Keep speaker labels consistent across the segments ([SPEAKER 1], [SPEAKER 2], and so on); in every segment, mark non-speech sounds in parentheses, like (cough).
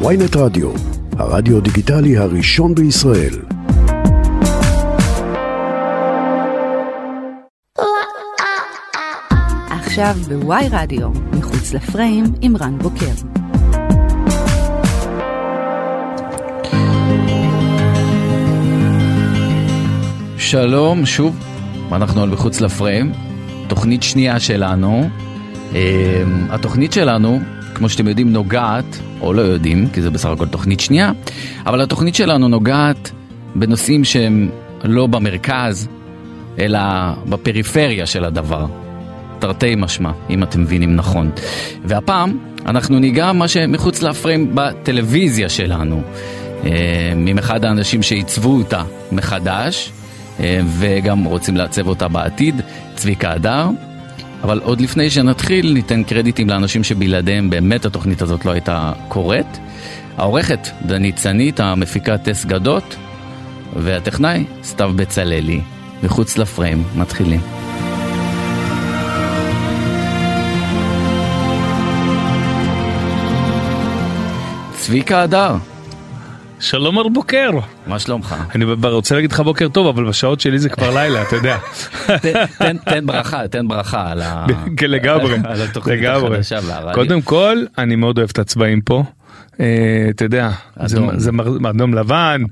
[SPEAKER 1] ויינט רדיו, הרדיו דיגיטלי הראשון בישראל.
[SPEAKER 2] עכשיו בוואי רדיו, מחוץ לפריים עם רן בוקר.
[SPEAKER 3] שלום, שוב, אנחנו על מחוץ לפריים, תוכנית שנייה שלנו. Uh, התוכנית שלנו, כמו שאתם יודעים, נוגעת, או לא יודעים, כי זה בסך הכל תוכנית שנייה, אבל התוכנית שלנו נוגעת בנושאים שהם לא במרכז, אלא בפריפריה של הדבר. תרתי משמע, אם אתם מבינים נכון. והפעם אנחנו ניגע מה שמחוץ לפריים בטלוויזיה שלנו. Uh, עם אחד האנשים שעיצבו אותה מחדש, אה, וגם רוצים לעצב אותה בעתיד, צביקה הדר. אבל עוד לפני שנתחיל, ניתן קרדיטים לאנשים שבלעדיהם באמת התוכנית הזאת לא הייתה קורית. העורכת דנית צנית, המפיקה טס גדות, והטכנאי סתיו בצללי. מחוץ לפריים, מתחילים. צביקה הדר.
[SPEAKER 4] שלום על בוקר.
[SPEAKER 3] מה שלומך?
[SPEAKER 4] אני רוצה להגיד לך בוקר טוב אבל בשעות שלי זה כבר לילה אתה יודע. (laughs)
[SPEAKER 3] תן ברכה תן ברכה על (laughs)
[SPEAKER 4] כן, לגמרי. קודם כל אני מאוד אוהב את הצבעים פה. אה, אתה יודע זה אדום לבן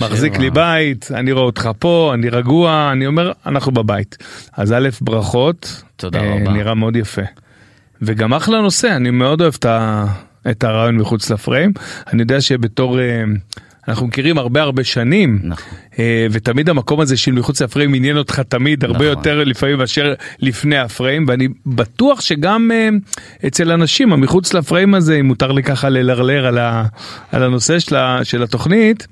[SPEAKER 4] מחזיק לי בית אני רואה אותך פה אני רגוע אני אומר אנחנו בבית אז א' ברכות
[SPEAKER 3] תודה אה, רבה
[SPEAKER 4] נראה מאוד יפה. וגם אחלה נושא אני מאוד אוהב את ה... את הרעיון מחוץ לפריים. אני יודע שבתור... אה, אנחנו מכירים הרבה הרבה שנים נכון. אה, ותמיד המקום הזה של מחוץ לפריים עניין אותך תמיד הרבה נכון. יותר לפעמים מאשר לפני הפריים ואני בטוח שגם אה, אצל אנשים המחוץ לפריים הזה אם מותר לי ככה ללרלר על, על הנושא של, של התוכנית.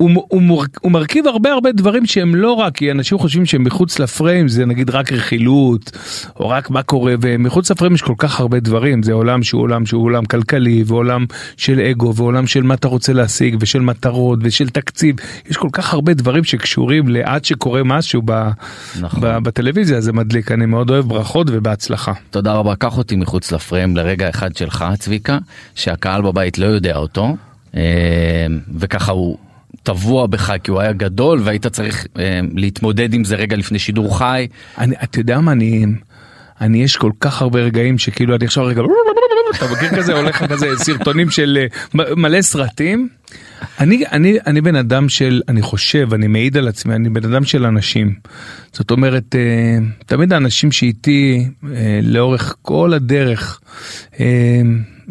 [SPEAKER 4] הוא, הוא, הוא הוא מרכיב הרבה הרבה דברים שהם לא רק, כי אנשים חושבים שהם מחוץ לפריים זה נגיד רק רכילות, או רק מה קורה, ומחוץ לפריים יש כל כך הרבה דברים, זה עולם שהוא עולם שהוא עולם כלכלי, ועולם של אגו, ועולם של מה אתה רוצה להשיג, ושל מטרות, ושל תקציב, יש כל כך הרבה דברים שקשורים לעד שקורה משהו ב, נכון. ב, בטלוויזיה, זה מדליק, אני מאוד אוהב ברכות ובהצלחה.
[SPEAKER 3] תודה רבה, קח אותי מחוץ לפריים לרגע אחד שלך, צביקה, שהקהל בבית לא יודע אותו. אה, וככה הוא טבוע בך כי הוא היה גדול והיית צריך אה, להתמודד עם זה רגע לפני שידור חי.
[SPEAKER 4] אני, אתה יודע מה אני, אני יש כל כך הרבה רגעים שכאילו אני עכשיו רגע, אתה מכיר כזה הולך כזה סרטונים של אה, מלא סרטים. אני אני אני בן אדם של אני חושב אני מעיד על עצמי אני בן אדם של אנשים. זאת אומרת אה, תמיד האנשים שאיתי אה, לאורך כל הדרך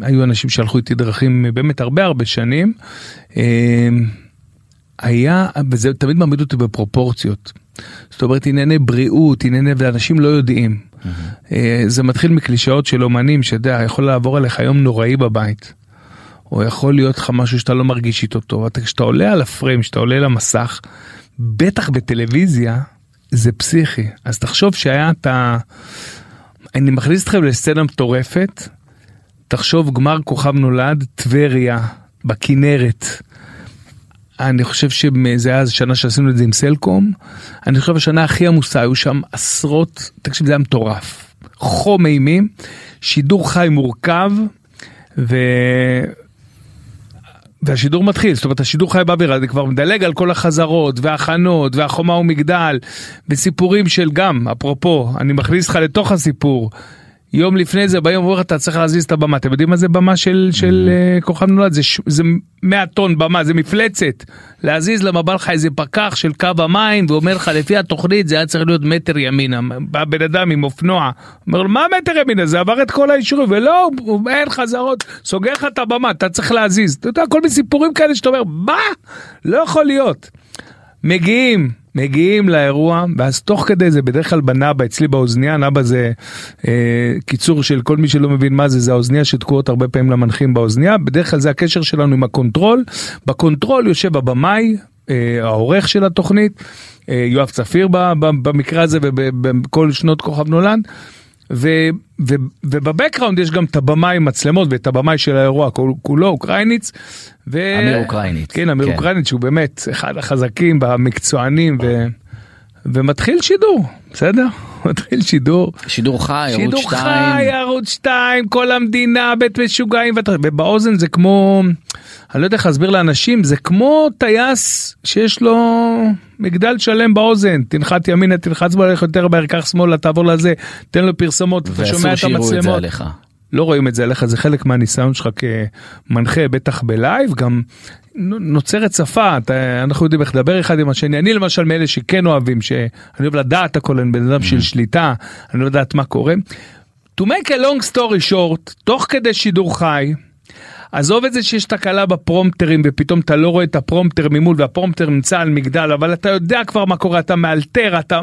[SPEAKER 4] היו אנשים שהלכו איתי דרכים באמת הרבה הרבה שנים. אה, היה, וזה תמיד מעמיד אותי בפרופורציות. זאת אומרת ענייני בריאות, ענייני, ואנשים לא יודעים. Mm-hmm. זה מתחיל מקלישאות של אומנים, שאתה יודע, יכול לעבור עליך יום נוראי בבית. או יכול להיות לך משהו שאתה לא מרגיש איתו טוב. כשאתה עולה על הפריים, כשאתה עולה למסך, בטח בטלוויזיה, זה פסיכי. אז תחשוב שהיה את ה... אני מכניס אתכם לסצנה מטורפת, תחשוב גמר כוכב נולד, טבריה, בכנרת. אני חושב שזה היה שנה שעשינו את זה עם סלקום, אני חושב השנה הכי עמוסה, היו שם עשרות, תקשיב זה היה מטורף, חום אימים, שידור חי מורכב, ו... והשידור מתחיל, זאת אומרת השידור חי באוויר, אני כבר מדלג על כל החזרות והכנות והחומה ומגדל וסיפורים של גם, אפרופו, אני מכניס לך לתוך הסיפור. יום לפני זה ביום אומר אתה צריך להזיז את הבמה. אתם יודעים מה זה במה של של uh, כוכב נולד? זה זה 100 טון במה זה מפלצת. להזיז למה בא לך איזה פקח של קו המים ואומר לך לפי התוכנית זה היה צריך להיות מטר ימינה. בא בן אדם עם אופנוע אומר לו מה מטר ימינה? זה עבר את כל האישורים ולא אין חזרות. סוגר לך את הבמה אתה צריך להזיז. אתה יודע כל מיני סיפורים כאלה שאתה אומר מה? לא יכול להיות. מגיעים מגיעים לאירוע ואז תוך כדי זה בדרך כלל בנאבה אצלי באוזניה נאבה זה אה, קיצור של כל מי שלא מבין מה זה זה האוזניה שתקועות הרבה פעמים למנחים באוזניה בדרך כלל זה הקשר שלנו עם הקונטרול בקונטרול יושב הבמאי אה, העורך של התוכנית אה, יואב צפיר במקרה הזה ובכל שנות כוכב נולד. ו, ו, ובבקראונד יש גם את הבמאי מצלמות ואת הבמאי של האירוע כולו אוקראיניץ.
[SPEAKER 3] ו... אמיר אוקראיניץ.
[SPEAKER 4] כן אמיר כן. אוקראיניץ שהוא באמת אחד החזקים במקצוענים ו, ומתחיל שידור בסדר. מתחיל שידור.
[SPEAKER 3] שידור חי, ערוץ
[SPEAKER 4] שידור
[SPEAKER 3] 2.
[SPEAKER 4] חי, ערוץ 2, כל המדינה, בית משוגעים, ובאוזן זה כמו, אני לא יודע איך להסביר לאנשים, זה כמו טייס שיש לו מגדל שלם באוזן, תנחת ימינה, תלחץ בו, לך יותר מהר, קח שמאלה, תעבור לזה, תן לו פרסומות, אתה שומע
[SPEAKER 3] ואסור
[SPEAKER 4] את
[SPEAKER 3] שיראו את זה
[SPEAKER 4] המצלמות.
[SPEAKER 3] עליך.
[SPEAKER 4] לא רואים את זה עליך, זה חלק מהניסיון שלך כמנחה, בטח בלייב, גם נוצרת שפה, אתה, אנחנו יודעים איך לדבר אחד עם השני. אני למשל מאלה שכן אוהבים, שאני אוהב לדעת הכל, אני בן אדם של שליטה, אני אוהב לדעת מה קורה. To make a long story short, תוך כדי שידור חי, עזוב את זה שיש תקלה בפרומפטרים ופתאום אתה לא רואה את הפרומפטר ממול והפרומפטר נמצא על מגדל, אבל אתה יודע כבר מה קורה, אתה מאלתר, אתה...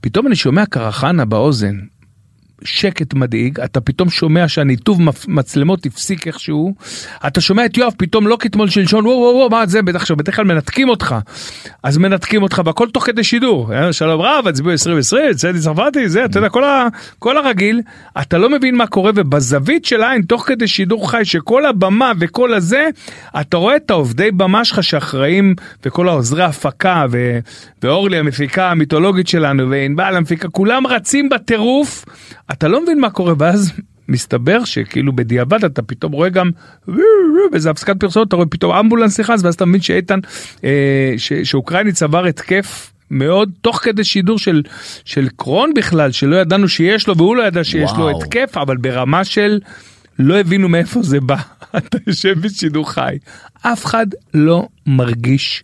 [SPEAKER 4] פתאום אני שומע קרחנה באוזן, שקט מדאיג, אתה פתאום שומע שהניתוב מצלמות הפסיק איכשהו, אתה שומע את יואב פתאום לא כתמול שלשון, וואו וואו וואו, מה זה, עכשיו, בדרך כלל מנתקים אותך, אז מנתקים אותך והכל תוך כדי שידור, אה, שלום רב, הצביעו 2020, צדי צרפתי, זה, אתה יודע, כל, ה, כל הרגיל, אתה לא מבין מה קורה, ובזווית של העין, תוך כדי שידור חי, שכל הבמה וכל הזה, אתה רואה את העובדי במה שלך שאחראים, וכל העוזרי הפקה, ו, ואורלי המפיקה המיתולוגית שלנו, וענבל המפיקה, כולם רצים בטירוף, אתה לא מבין מה קורה, ואז מסתבר שכאילו בדיעבד אתה פתאום רואה גם באיזה הפסקת פרסומת אתה רואה פתאום אמבולנס נכנס ואז אתה מבין שאיתן אה, ש, שאוקראיני צבר התקף מאוד תוך כדי שידור של של קרון בכלל שלא ידענו שיש לו והוא לא ידע שיש לו
[SPEAKER 3] וואו.
[SPEAKER 4] התקף אבל ברמה של לא הבינו מאיפה זה בא (laughs) אתה יושב בשידור חי אף אחד לא מרגיש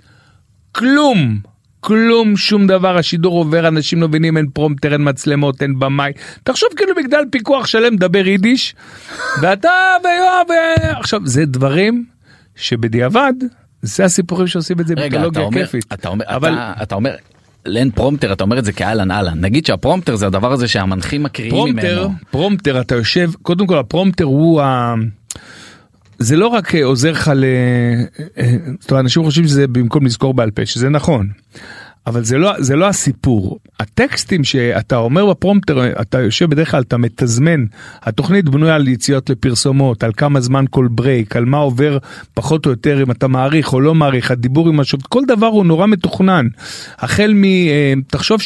[SPEAKER 4] כלום. כלום, שום דבר, השידור עובר, אנשים לא מבינים, אין פרומטר, אין מצלמות, אין במאי. תחשוב כאילו מגדל פיקוח שלם מדבר יידיש, ואתה ויואב, ו- עכשיו, זה דברים שבדיעבד, זה הסיפורים שעושים את זה
[SPEAKER 3] אומר,
[SPEAKER 4] כיפית.
[SPEAKER 3] אתה אומר,
[SPEAKER 4] אבל
[SPEAKER 3] אתה, אתה אומר, אין פרומפטר, אתה אומר את זה כאהלן אהלן. נגיד שהפרומפטר זה הדבר הזה שהמנחים מקריאים
[SPEAKER 4] פרומטר,
[SPEAKER 3] ממנו.
[SPEAKER 4] פרומטר, אתה יושב, קודם כל הפרומטר הוא ה... זה לא רק אה, עוזר לך ל... אה, זאת אומרת, אנשים חושבים שזה במקום לזכור בעל פה, שזה נכון. אבל זה לא, זה לא הסיפור. הטקסטים שאתה אומר בפרומטר, אתה יושב בדרך כלל, אתה מתזמן. התוכנית בנויה על יציאות לפרסומות, על כמה זמן כל ברייק, על מה עובר פחות או יותר, אם אתה מעריך או לא מעריך, הדיבור עם השופט, כל דבר הוא נורא מתוכנן. החל מ... אה, תחשוב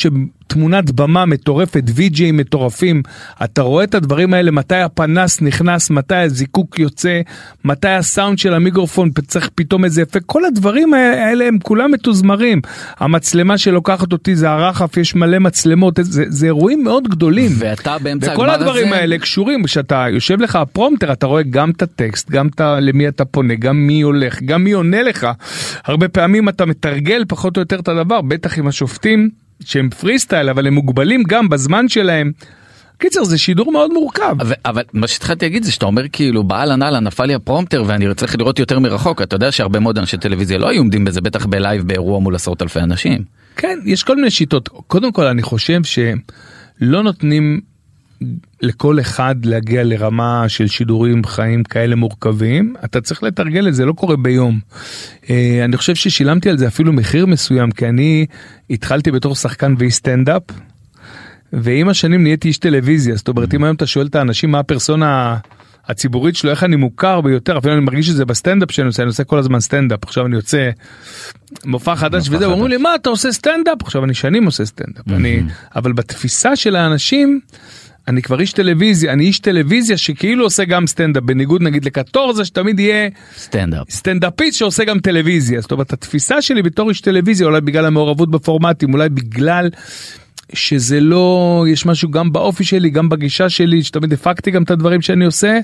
[SPEAKER 4] שתמונת במה מטורפת, וי.ג'יי מטורפים, אתה רואה את הדברים האלה, מתי הפנס נכנס, מתי הזיקוק יוצא, מתי הסאונד של המיקרופון צריך פתאום איזה אפקט, כל הדברים האלה הם כולם מתוזמרים. המצלמה שלוקחת אותי זה הרחף, יש מלא מצלמות, זה, זה אירועים מאוד גדולים.
[SPEAKER 3] ואתה באמצע
[SPEAKER 4] וכל
[SPEAKER 3] הגמר
[SPEAKER 4] הדברים
[SPEAKER 3] הזה-
[SPEAKER 4] האלה קשורים, כשאתה יושב לך הפרומטר אתה רואה גם את הטקסט, גם את למי אתה פונה, גם מי הולך, גם מי עונה לך. הרבה פעמים אתה מתרגל פחות או יותר את הדבר, בטח עם השופטים שהם פרי סטייל אבל הם מוגבלים גם בזמן שלהם. קיצר זה שידור מאוד מורכב.
[SPEAKER 3] אבל, אבל מה שהתחלתי להגיד זה שאתה אומר כאילו באהלן אהלן נפל לי הפרומפטר ואני צריך לראות יותר מרחוק אתה יודע שהרבה מאוד אנשי טלוויזיה לא היו עומדים בזה בטח בלייב באירוע מול עשרות אלפי אנשים.
[SPEAKER 4] כן, יש כל מיני שיטות. קודם כל, אני חושב שלא נותנים לכל אחד להגיע לרמה של שידורים חיים כאלה מורכבים. אתה צריך לתרגל את זה, לא קורה ביום. אה, אני חושב ששילמתי על זה אפילו מחיר מסוים, כי אני התחלתי בתור שחקן ואיש סטנדאפ. ועם השנים נהייתי איש טלוויזיה, זאת אומרת אם היום אתה שואל את האנשים מה הפרסונה הציבורית שלו, איך אני מוכר ביותר, אפילו אני מרגיש את זה בסטנדאפ שאני עושה, אני עושה כל הזמן סטנדאפ, עכשיו אני יוצא מופע חדש וזה, אומרים. לי מה אתה עושה סטנדאפ, עכשיו אני שנים עושה סטנדאפ, אני, אבל בתפיסה של האנשים, אני כבר איש טלוויזיה, אני איש טלוויזיה שכאילו עושה גם סטנדאפ, בניגוד נגיד לקטורזה שתמיד יהיה
[SPEAKER 3] סטנדאפ.
[SPEAKER 4] סטנדאפיסט שעושה גם טלוויזיה, זאת אומרת התפיסה שלי בתור איש טלוויזיה אולי בגלל המעורבות בפורמטים, אולי בגלל שזה לא, יש משהו גם באופי שלי, גם בגישה שלי, שתמיד הפקתי גם את הדברים שאני עושה,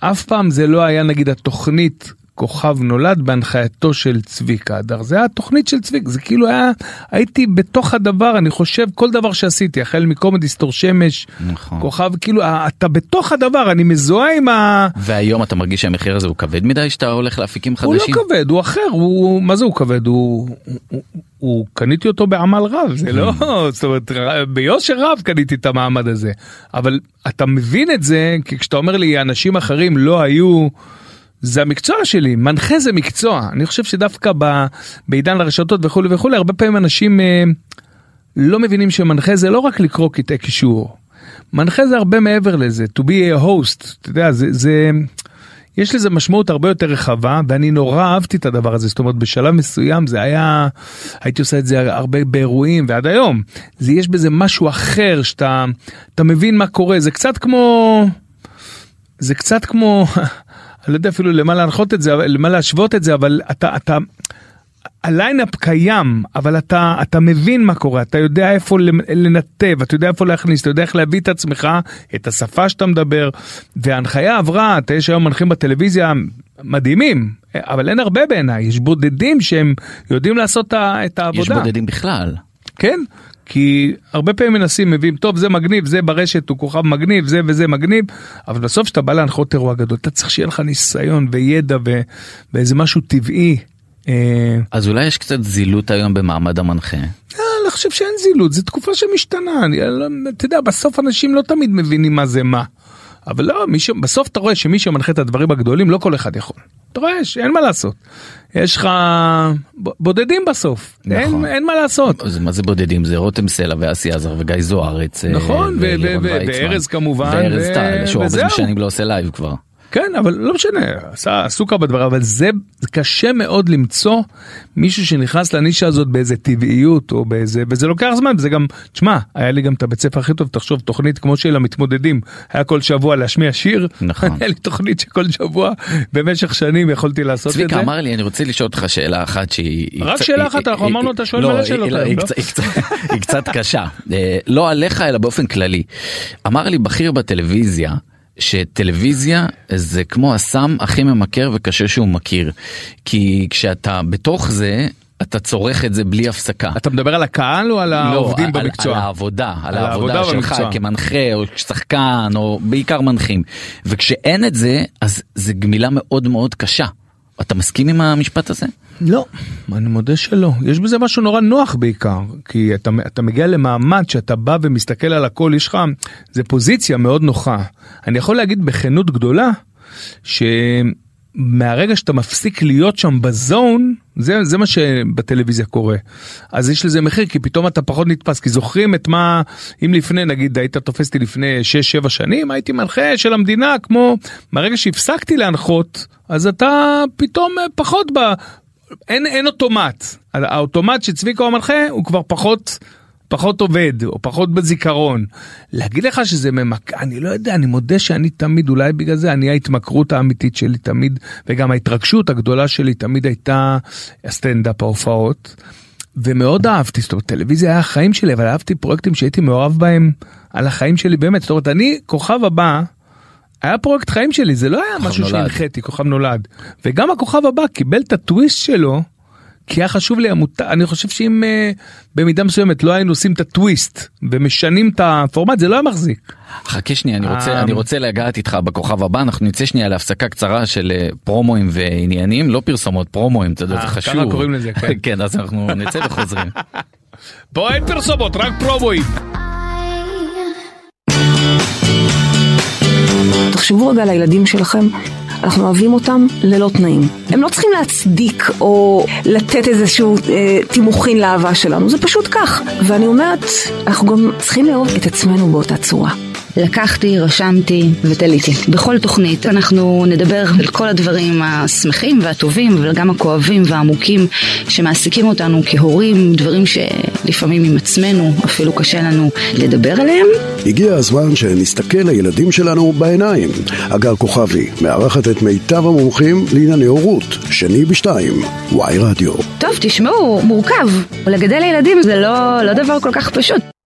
[SPEAKER 4] אף פעם זה לא היה נגיד התוכנית כוכב נולד בהנחייתו של צביקה הדר, זה היה התוכנית של צביקה, זה כאילו היה, הייתי בתוך הדבר, אני חושב כל דבר שעשיתי, החל מקומדי סטור שמש,
[SPEAKER 3] נכון.
[SPEAKER 4] כוכב, כאילו אתה בתוך הדבר, אני מזוהה עם ה...
[SPEAKER 3] והיום אתה מרגיש שהמחיר הזה הוא כבד מדי שאתה הולך לאפיקים
[SPEAKER 4] הוא לא
[SPEAKER 3] חדשים?
[SPEAKER 4] כבד, הוא אחר, הוא, מה זה הוא כבד? הוא, הוא, הוא, הוא קניתי אותו בעמל רב, זה לא, (laughs) (laughs) זאת אומרת, ביושר רב קניתי את המעמד הזה. אבל אתה מבין את זה, כי כשאתה אומר לי, אנשים אחרים לא היו, זה המקצוע שלי, מנחה זה מקצוע. אני חושב שדווקא ב, בעידן הרשתות וכולי וכולי, הרבה פעמים אנשים אה, לא מבינים שמנחה זה לא רק לקרוא קטעי קישור. מנחה זה הרבה מעבר לזה, to be a host, אתה יודע, זה, זה, יש לזה משמעות הרבה יותר רחבה ואני נורא אהבתי את הדבר הזה זאת אומרת בשלב מסוים זה היה הייתי עושה את זה הרבה באירועים ועד היום זה יש בזה משהו אחר שאתה אתה מבין מה קורה זה קצת כמו זה קצת כמו (laughs) אני לא יודע אפילו למה להנחות את זה למה להשוות את זה אבל אתה אתה. הליינאפ קיים אבל אתה אתה מבין מה קורה אתה יודע איפה לנתב אתה יודע איפה להכניס אתה יודע איך להביא את עצמך את השפה שאתה מדבר וההנחיה עברה אתה יש היום מנחים בטלוויזיה מדהימים אבל אין הרבה בעיניי יש בודדים שהם יודעים לעשות את העבודה.
[SPEAKER 3] יש בודדים בכלל.
[SPEAKER 4] כן כי הרבה פעמים מנסים מביאים טוב זה מגניב זה ברשת הוא כוכב מגניב זה וזה מגניב אבל בסוף שאתה בא להנחות אירוע גדול אתה צריך שיהיה לך ניסיון וידע ואיזה משהו טבעי
[SPEAKER 3] אה, אז אולי יש קצת זילות היום במעמד המנחה.
[SPEAKER 4] אה, אני חושב שאין זילות, זו תקופה שמשתנה, לא, אתה יודע, בסוף אנשים לא תמיד מבינים מה זה מה. אבל לא, מישהו, בסוף אתה רואה שמי שמנחה את הדברים הגדולים, לא כל אחד יכול. אתה רואה שאין מה לעשות. יש לך בודדים בסוף, נכון. אין, אין מה לעשות.
[SPEAKER 3] אז מה זה בודדים? זה רותם סלע ואסי עזר וגיא זוארץ.
[SPEAKER 4] אה, נכון, וארז כמובן.
[SPEAKER 3] וארז טל, שהוא הרבה שנים לא עושה לייב כבר.
[SPEAKER 4] כן אבל לא משנה עשה עסוק בדבר אבל זה, זה קשה מאוד למצוא מישהו שנכנס לנישה הזאת באיזה טבעיות או באיזה וזה לוקח זמן וזה גם תשמע היה לי גם את הבית ספר הכי טוב תחשוב תוכנית כמו של המתמודדים היה כל שבוע להשמיע שיר
[SPEAKER 3] נכון (laughs)
[SPEAKER 4] היה לי תוכנית שכל שבוע במשך שנים יכולתי לעשות את זה.
[SPEAKER 3] צביקה אמר לי אני רוצה לשאול אותך שאלה אחת שהיא
[SPEAKER 4] רק שאלה אחת אנחנו אמרנו אתה שואל מלא שאלות
[SPEAKER 3] לא, היא קצת קשה אה, לא עליך אלא באופן כללי אמר לי בכיר בטלוויזיה. שטלוויזיה זה כמו הסם הכי ממכר וקשה שהוא מכיר. כי כשאתה בתוך זה, אתה צורך את זה בלי הפסקה.
[SPEAKER 4] אתה מדבר על הקהל או על העובדים
[SPEAKER 3] לא,
[SPEAKER 4] במקצוע?
[SPEAKER 3] על העבודה, על, על העבודה שלך במקצוע. כמנחה או שחקן או בעיקר מנחים. וכשאין את זה, אז זה גמילה מאוד מאוד קשה. אתה מסכים עם המשפט הזה?
[SPEAKER 4] לא, אני מודה שלא. יש בזה משהו נורא נוח בעיקר, כי אתה, אתה מגיע למעמד שאתה בא ומסתכל על הכל, יש לך, זה פוזיציה מאוד נוחה. אני יכול להגיד בכנות גדולה, ש... מהרגע שאתה מפסיק להיות שם בזון, זה, זה מה שבטלוויזיה קורה. אז יש לזה מחיר, כי פתאום אתה פחות נתפס, כי זוכרים את מה, אם לפני, נגיד, היית תופס אותי לפני 6-7 שנים, הייתי מנחה של המדינה, כמו, מהרגע שהפסקתי להנחות, אז אתה פתאום פחות ב... אין, אין אוטומט. האוטומט שצביקה המנחה, הוא כבר פחות... פחות עובד או פחות בזיכרון. להגיד לך שזה ממק... אני לא יודע, אני מודה שאני תמיד, אולי בגלל זה, אני ההתמכרות האמיתית שלי תמיד, וגם ההתרגשות הגדולה שלי תמיד הייתה הסטנדאפ, ההופעות. ומאוד אהבתי, זאת אומרת, טלוויזיה היה החיים שלי, אבל אהבתי פרויקטים שהייתי מעורב בהם על החיים שלי באמת. זאת אומרת, אני, כוכב הבא, היה פרויקט חיים שלי, זה לא היה משהו שהנחיתי, כוכב נולד. וגם הכוכב הבא קיבל את הטוויסט שלו. כי היה חשוב לי המות... אני חושב שאם uh, במידה מסוימת לא היינו עושים את הטוויסט ומשנים את הפורמט זה לא היה מחזיק.
[SPEAKER 3] חכה שנייה אני רוצה אני רוצה לגעת איתך בכוכב הבא אנחנו נצא שנייה להפסקה קצרה של אה, פרומואים ועניינים לא פרסומות פרומואים אתה יודע זה אה, חשוב. ככה
[SPEAKER 4] קוראים לזה כן. (laughs)
[SPEAKER 3] כן אז אנחנו נצא וחוזרים. (laughs)
[SPEAKER 4] פה אין פרסומות רק פרומואים.
[SPEAKER 5] תחשבו רגע על הילדים שלכם אנחנו אוהבים אותם ללא תנאים. הם לא צריכים להצדיק או לתת איזשהו אה, תימוכין לאהבה שלנו, זה פשוט כך. ואני אומרת, אנחנו גם צריכים לאהוב את עצמנו באותה צורה.
[SPEAKER 6] לקחתי, רשמתי ותליתי. בכל תוכנית אנחנו נדבר על כל הדברים השמחים והטובים, אבל גם הכואבים והעמוקים שמעסיקים אותנו כהורים, דברים שלפעמים עם עצמנו אפילו קשה לנו לדבר עליהם.
[SPEAKER 1] הגיע הזמן שנסתכל לילדים שלנו בעיניים. אגר כוכבי מארחת את מיטב המומחים לענייני הורות, שני בשתיים, וואי רדיו.
[SPEAKER 6] טוב, תשמעו, מורכב. לגדל ילדים זה לא, לא דבר כל כך פשוט.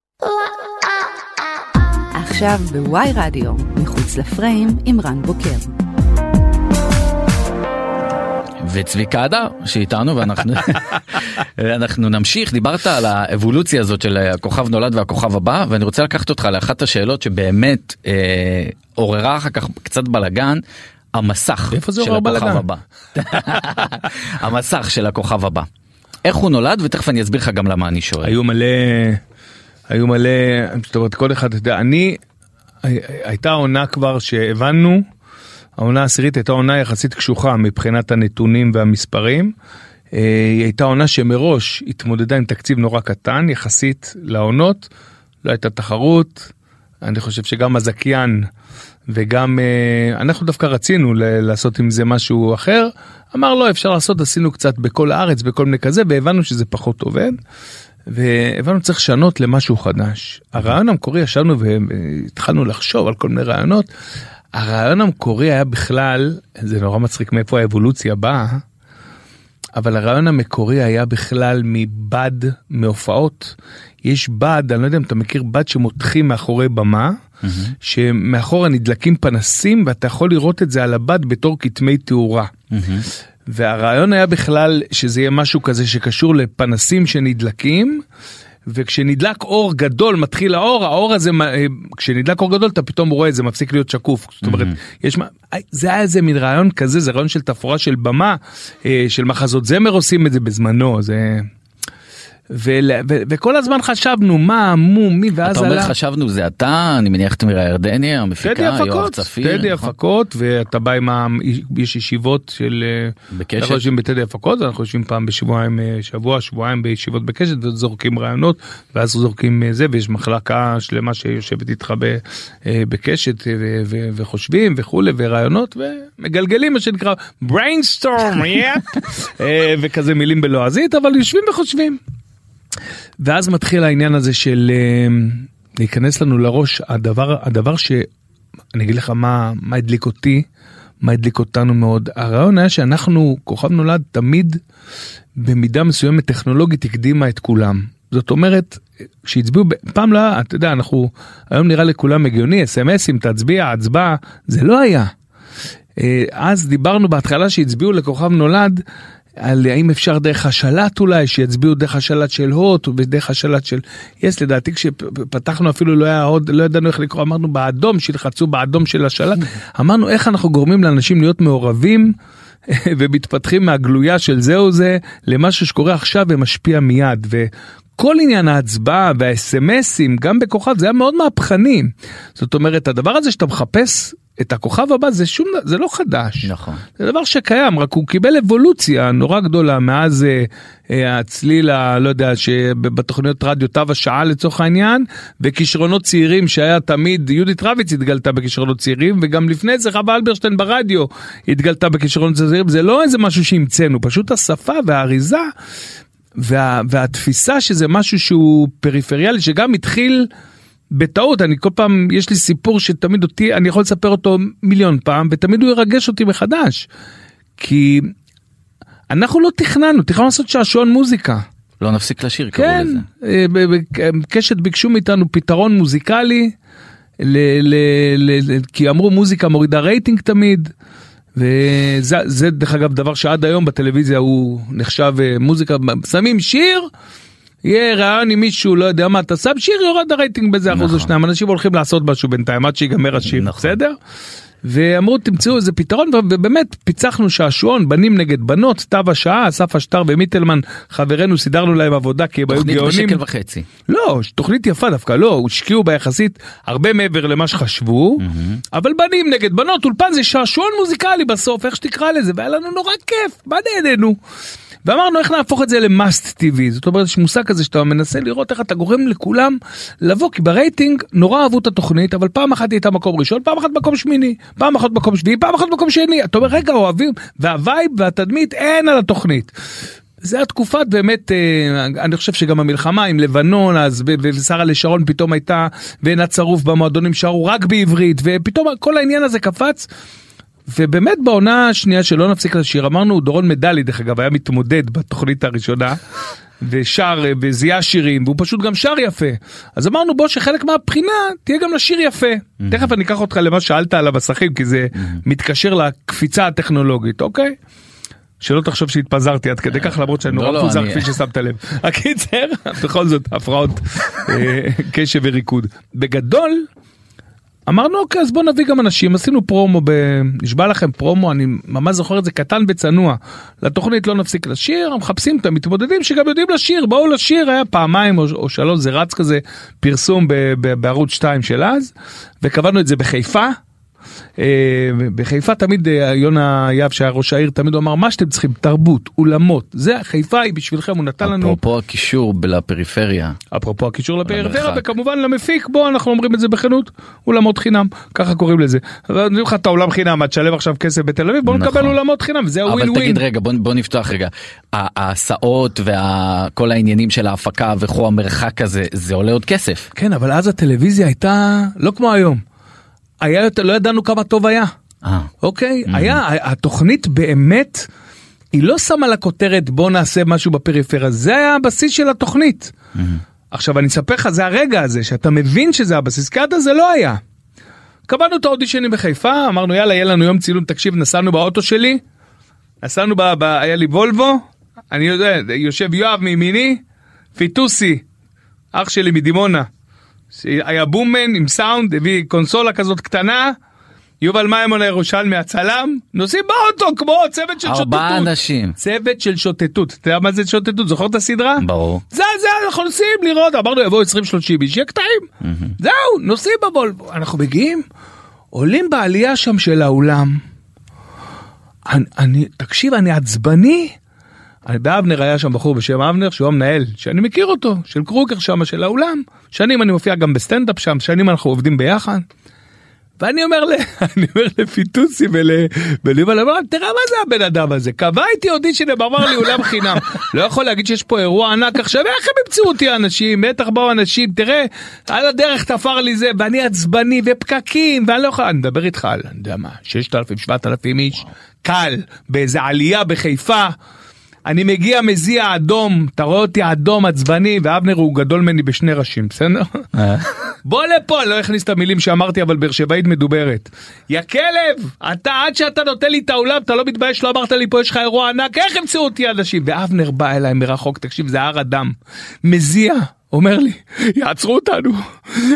[SPEAKER 2] עכשיו בוואי רדיו, מחוץ לפריים עם רן בוקר.
[SPEAKER 3] וצביקה הדר שאיתנו ואנחנו (laughs) אנחנו נמשיך דיברת על האבולוציה הזאת של הכוכב נולד והכוכב הבא ואני רוצה לקחת אותך לאחת השאלות שבאמת אה, עוררה אחר כך קצת בלאגן המסך של הכוכב הבא. (laughs) המסך של הכוכב הבא. איך הוא נולד ותכף אני אסביר לך גם למה אני שואל.
[SPEAKER 4] היו מלא היו מלא, זאת אומרת כל אחד, אתה יודע, אני, הייתה עונה כבר שהבנו, העונה העשירית הייתה עונה יחסית קשוחה מבחינת הנתונים והמספרים. אה, היא הייתה עונה שמראש התמודדה עם תקציב נורא קטן יחסית לעונות, לא הייתה תחרות, אני חושב שגם הזכיין וגם אה, אנחנו דווקא רצינו לעשות עם זה משהו אחר. אמר לא אפשר לעשות עשינו קצת בכל הארץ בכל מיני כזה והבנו שזה פחות עובד. והבנו צריך לשנות למשהו חדש. הרעיון המקורי ישבנו והתחלנו לחשוב על כל מיני רעיונות. הרעיון המקורי היה בכלל זה נורא מצחיק מאיפה האבולוציה באה. אבל הרעיון המקורי היה בכלל מבד מהופעות. יש בד, אני לא יודע אם אתה מכיר בד שמותחים מאחורי במה, שמאחורה נדלקים פנסים ואתה יכול לראות את זה על הבד בתור כתמי תאורה. והרעיון היה בכלל שזה יהיה משהו כזה שקשור לפנסים שנדלקים. וכשנדלק אור גדול מתחיל האור האור הזה אה, כשנדלק אור גדול אתה פתאום רואה את זה מפסיק להיות שקוף זאת אומרת יש מה זה היה איזה מין רעיון כזה זה רעיון של תפאורה של במה אה, של מחזות זמר עושים את זה בזמנו זה. ול, ו, וכל הזמן חשבנו מה מו מי ואז
[SPEAKER 3] אתה אומר
[SPEAKER 4] עלה
[SPEAKER 3] חשבנו זה אתה אני מניח תמירה ירדני
[SPEAKER 4] טדי
[SPEAKER 3] המפיקה יואב צפיר.
[SPEAKER 4] טדי
[SPEAKER 3] נכון?
[SPEAKER 4] הפקות ואתה בא עם ה... יש ישיבות של אה,
[SPEAKER 3] בקשת?
[SPEAKER 4] אנחנו יושבים בטדי הפקות אנחנו יושבים פעם בשבועיים אה, שבוע שבועיים בישיבות בקשת וזורקים רעיונות ואז זורקים אה, זה ויש מחלקה שלמה שיושבת איתך ב, בקשת ו- ו- וחושבים וכולי ורעיונות ומגלגלים מה שנקרא brainstorm. (laughs) אה, וכזה מילים בלועזית אבל יושבים וחושבים. ואז מתחיל העניין הזה של אה, להיכנס לנו לראש. הדבר הדבר שאני אגיד לך מה מה הדליק אותי מה הדליק אותנו מאוד. הרעיון היה שאנחנו כוכב נולד תמיד במידה מסוימת טכנולוגית הקדימה את כולם. זאת אומרת שהצביעו פעם לא היה אתה יודע אנחנו היום נראה לכולם הגיוני אסמסים תצביע הצבעה זה לא היה. אה, אז דיברנו בהתחלה שהצביעו לכוכב נולד על האם אפשר דרך השלט אולי שיצביעו דרך השלט של הוט ודרך השלט של יס לדעתי כשפתחנו אפילו לא היה עוד לא ידענו איך לקרוא אמרנו באדום שילחצו באדום של השלט. (laughs) אמרנו איך אנחנו גורמים לאנשים להיות מעורבים (laughs) ומתפתחים מהגלויה של זהו זה למשהו שקורה עכשיו ומשפיע מיד וכל עניין ההצבעה והאס.אם.אסים גם בכוכב זה היה מאוד מהפכני זאת אומרת הדבר הזה שאתה מחפש את הכוכב הבא זה שום זה לא חדש
[SPEAKER 3] נכון.
[SPEAKER 4] זה דבר שקיים רק הוא קיבל אבולוציה נורא גדולה מאז אה, אה, הצליל. לא יודע שבתוכניות רדיו תו השעה לצורך העניין וכישרונות צעירים שהיה תמיד יהודית רביץ התגלתה בכישרונות צעירים וגם לפני זה חווה אלברשטיין ברדיו התגלתה בכישרונות צעירים זה לא איזה משהו שהמצאנו פשוט השפה והאריזה וה, והתפיסה שזה משהו שהוא פריפריאלי שגם התחיל בטעות אני כל פעם יש לי סיפור שתמיד אותי אני יכול לספר אותו מיליון פעם ותמיד הוא ירגש אותי מחדש. כי אנחנו לא תכננו תכננו לעשות שעשועון מוזיקה.
[SPEAKER 3] לא נפסיק לשיר קראו
[SPEAKER 4] כן,
[SPEAKER 3] לזה.
[SPEAKER 4] אה, ב- ב- קשת ביקשו מאיתנו פתרון מוזיקלי ל- ל- ל- כי אמרו מוזיקה מורידה רייטינג תמיד. וזה זה, דרך אגב דבר שעד היום בטלוויזיה הוא נחשב אה, מוזיקה שמים שיר. יהיה רעיון עם מישהו לא יודע מה אתה שם שיר יורד הרייטינג באיזה אחוז או
[SPEAKER 3] נכון.
[SPEAKER 4] שניים אנשים הולכים לעשות משהו בינתיים עד שיגמר השיר
[SPEAKER 3] נכון.
[SPEAKER 4] בסדר. ואמרו תמצאו איזה פתרון ובאמת פיצחנו שעשועון בנים נגד בנות תו השעה אסף אשטר ומיטלמן חברנו סידרנו להם עבודה כי הם היו
[SPEAKER 3] תוכנית
[SPEAKER 4] גאונים.
[SPEAKER 3] בשקל וחצי.
[SPEAKER 4] לא, תוכנית יפה דווקא, לא, השקיעו בה יחסית הרבה מעבר למה שחשבו, אבל בנים נגד בנות, אולפן זה שעשועון מוזיקלי בסוף, איך שתקרא לזה, והיה לנו נורא כיף, מה נהנינו? ואמרנו איך נהפוך את זה ל must TV, זאת אומרת יש מושג כזה שאתה מנסה לראות איך אתה גורם לכולם לבוא, כי ברייטינג נורא אהבו את התוכנית, אבל פעם אחת היא הייתה מקום ראשון, פעם אחת מקום שמיני, פעם אחת מקום שביעי, פעם אחת מקום שני, אתה אומר רגע אוהבים, וה vibe והתדמית אין על התוכנית. זה התקופת באמת, אה, אני חושב שגם המלחמה עם לבנון, אז ושרה'לה שרון פתאום הייתה, ועינת צרוף במועדונים שרו רק בעברית, ופתאום כל העניין הזה קפץ. ובאמת בעונה השנייה שלא נפסיק לשיר, אמרנו דורון מדלי דרך אגב היה מתמודד בתוכנית הראשונה. ושר אה, וזיהה שירים והוא פשוט גם שר יפה אז אמרנו בוא שחלק מהבחינה תהיה גם לשיר יפה תכף אני אקח אותך למה שאלת על המסכים כי זה מתקשר לקפיצה הטכנולוגית אוקיי. שלא תחשוב שהתפזרתי עד כדי כך למרות שאני
[SPEAKER 3] לא,
[SPEAKER 4] נורא
[SPEAKER 3] לא,
[SPEAKER 4] מפוזר כפי ששמת לב. הקיצר בכל זאת הפרעות אה, קשב וריקוד בגדול. אמרנו אוקיי אז בוא נביא גם אנשים. עשינו פרומו ב... נשבע לכם פרומו אני ממש זוכר את זה קטן וצנוע. לתוכנית לא נפסיק לשיר מחפשים את המתמודדים שגם יודעים לשיר. בואו לשיר היה פעמיים או, או שלוש זה רץ כזה פרסום ב, ב, בערוץ 2 של אז וקבענו את זה בחיפה. אה, בחיפה תמיד אה, יונה יהב שהיה ראש העיר תמיד הוא אמר מה שאתם צריכים תרבות אולמות זה חיפה היא בשבילכם הוא נתן לנו
[SPEAKER 3] אפרופו הקישור לפריפריה.
[SPEAKER 4] אפרופו הקישור לפריפריה. וכמובן למפיק בוא אנחנו אומרים את זה בכנות אולמות חינם ככה קוראים לזה. אבל נותנים לך את האולם חינם אתה תשלם עכשיו כסף בתל אביב בוא
[SPEAKER 3] נכון.
[SPEAKER 4] נקבל אולמות חינם זה
[SPEAKER 3] אבל
[SPEAKER 4] הווין ווין.
[SPEAKER 3] תגיד רגע בוא, נפתח רגע ההסעות וכל העניינים של ההפקה וכו' המרחק הזה זה עולה עוד כסף.
[SPEAKER 4] כן אבל אז הטלוויזיה הייתה לא כמו היום. היה יותר לא ידענו כמה טוב היה.
[SPEAKER 3] אה,
[SPEAKER 4] אוקיי היה התוכנית באמת היא לא שמה לה כותרת בוא נעשה משהו בפריפריה זה היה הבסיס של התוכנית. עכשיו אני אספר לך זה הרגע הזה שאתה מבין שזה הבסיס כי עד אז זה לא היה. קבענו את האודישנים בחיפה אמרנו יאללה יהיה לנו יום צילום תקשיב נסענו באוטו שלי. נסענו ב... ב... היה לי וולבו אני יודע יושב יואב מימיני פיטוסי אח שלי מדימונה. היה בומן עם סאונד הביא קונסולה כזאת קטנה. יובל מימון הירושלמי הצלם נוסעים באוטו כמו צוות של שוטטות.
[SPEAKER 3] ארבעה אנשים.
[SPEAKER 4] צוות של שוטטות. אתה יודע מה זה שוטטות? זוכר את הסדרה?
[SPEAKER 3] ברור.
[SPEAKER 4] זה זה אנחנו נוסעים לראות אמרנו יבואו 20-30 איש יהיה קטעים. זהו נוסעים בוולבו אנחנו מגיעים עולים בעלייה שם של האולם. אני, אני תקשיב אני עצבני. באבנר היה שם בחור בשם אבנר שהוא המנהל שאני מכיר אותו של קרוקר שם של האולם שנים אני מופיע גם בסטנדאפ שם שנים אנחנו עובדים ביחד. ואני אומר. (laughs) אני אומר לפיטוסי ול... וליובל, אמר, תראה מה זה הבן אדם הזה, קבע איתי אודישן, אמר לי אולם חינם. לא יכול להגיד שיש פה אירוע ענק עכשיו, איך הם ימצאו אותי האנשים, בטח באו אנשים, תראה, על הדרך תפר לי זה, ואני עצבני, ופקקים, ואני לא יכול, אני מדבר איתך על, אני יודע מה, 6,000, 7,000 איש, קל, באיזה עלייה בחיפה. אני מגיע מזיע אדום, אתה רואה אותי אדום עצבני, ואבנר הוא גדול ממני בשני ראשים, בסדר? בוא לפה, לא אכניס את המילים שאמרתי, אבל באר שבעית מדוברת. יא כלב, אתה עד שאתה נותן לי את האולם, אתה לא מתבייש, לא אמרת לי פה יש לך אירוע ענק, איך ימצאו אותי אנשים? ואבנר בא אליי מרחוק, תקשיב, זה הר אדם, מזיע. אומר לי, יעצרו אותנו,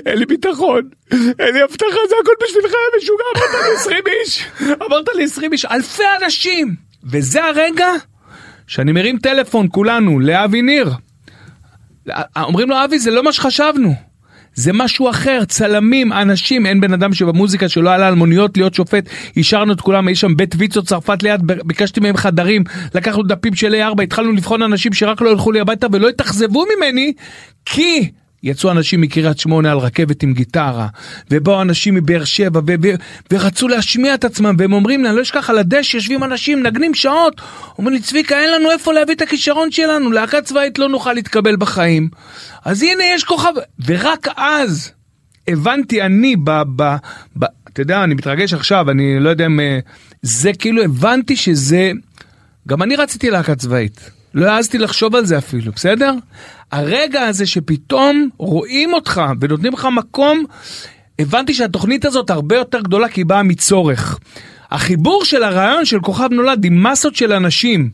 [SPEAKER 4] אין לי ביטחון, אין לי הבטחה, זה הכל בשבילך, משוגע, אמרת לי 20 איש, אמרת לי 20 איש, אלפי אנשים. וזה הרגע שאני מרים טלפון, כולנו, לאבי ניר. אומרים לו, אבי, זה לא מה שחשבנו. זה משהו אחר, צלמים, אנשים, אין בן אדם שבמוזיקה שלא עלה על מוניות להיות שופט, השארנו את כולם, יש שם בית ויצו צרפת ליד, ביקשתי מהם חדרים, לקחנו דפים של A4, התחלנו לבחון אנשים שרק לא ילכו לי הביתה ולא יתאכזבו ממני, כי יצאו אנשים מקריית שמונה על רכבת עם גיטרה, ובאו אנשים מבאר שבע, ו- ו- ורצו להשמיע את עצמם, והם אומרים לי, אני לא אשכח, על הדשא יושבים אנשים, נגנים שעות, אומרים לי, צביקה, אין לנו איפה להביא את הכישרון שלנו, להקה צבאית לא נוכל להתקבל בחיים. אז הנה, יש כוכב, ורק אז הבנתי אני, ב... ב, ב אתה יודע, אני מתרגש עכשיו, אני לא יודע אם... אה, זה כאילו, הבנתי שזה... גם אני רציתי להקה צבאית. לא העזתי לחשוב על זה אפילו, בסדר? הרגע הזה שפתאום רואים אותך ונותנים לך מקום, הבנתי שהתוכנית הזאת הרבה יותר גדולה כי היא באה מצורך. החיבור של הרעיון של כוכב נולד עם מסות של אנשים,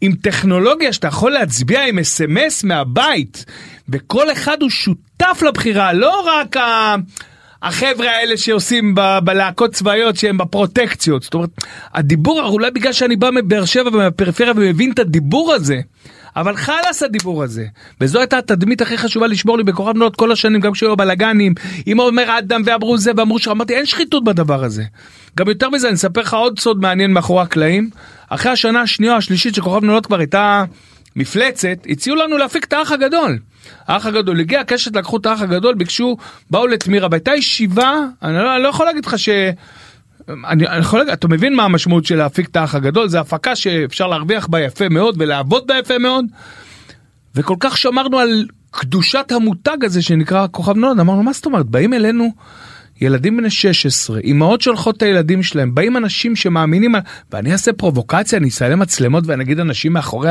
[SPEAKER 4] עם טכנולוגיה שאתה יכול להצביע עם אס.אם.אס מהבית, וכל אחד הוא שותף לבחירה, לא רק ה... החבר'ה האלה שעושים ב- בלהקות צבאיות שהם בפרוטקציות. זאת אומרת, הדיבור, אולי בגלל שאני בא מבאר שבע ומהפריפריה ומבין את הדיבור הזה, אבל חלאס הדיבור הזה. וזו הייתה התדמית הכי חשובה לשמור לי בכוכב נולד כל השנים, גם כשהיו בלאגנים, עם עומר אדם ואמרו זה ואמרו ש... אמרתי, אין שחיתות בדבר הזה. גם יותר מזה, אני אספר לך עוד סוד מעניין מאחורי הקלעים. אחרי השנה השנייה או השלישית שכוכב נולד כבר הייתה מפלצת, הציעו לנו להפיק את האח הגדול. האח הגדול הגיע הקשת לקחו את האח הגדול ביקשו באו לתמירה והייתה ישיבה אני לא, אני לא יכול להגיד לך ש... אני, אני יכול להגיד, אתה מבין מה המשמעות של להפיק את האח הגדול זה הפקה שאפשר להרוויח בה יפה מאוד ולעבוד בה יפה מאוד. וכל כך שמרנו על קדושת המותג הזה שנקרא כוכב נולד אמרנו מה זאת אומרת באים אלינו ילדים בני 16 אמהות שולחות את הילדים שלהם באים אנשים שמאמינים ואני אעשה פרובוקציה אני אסיים מצלמות ואני אגיד אנשים מאחורי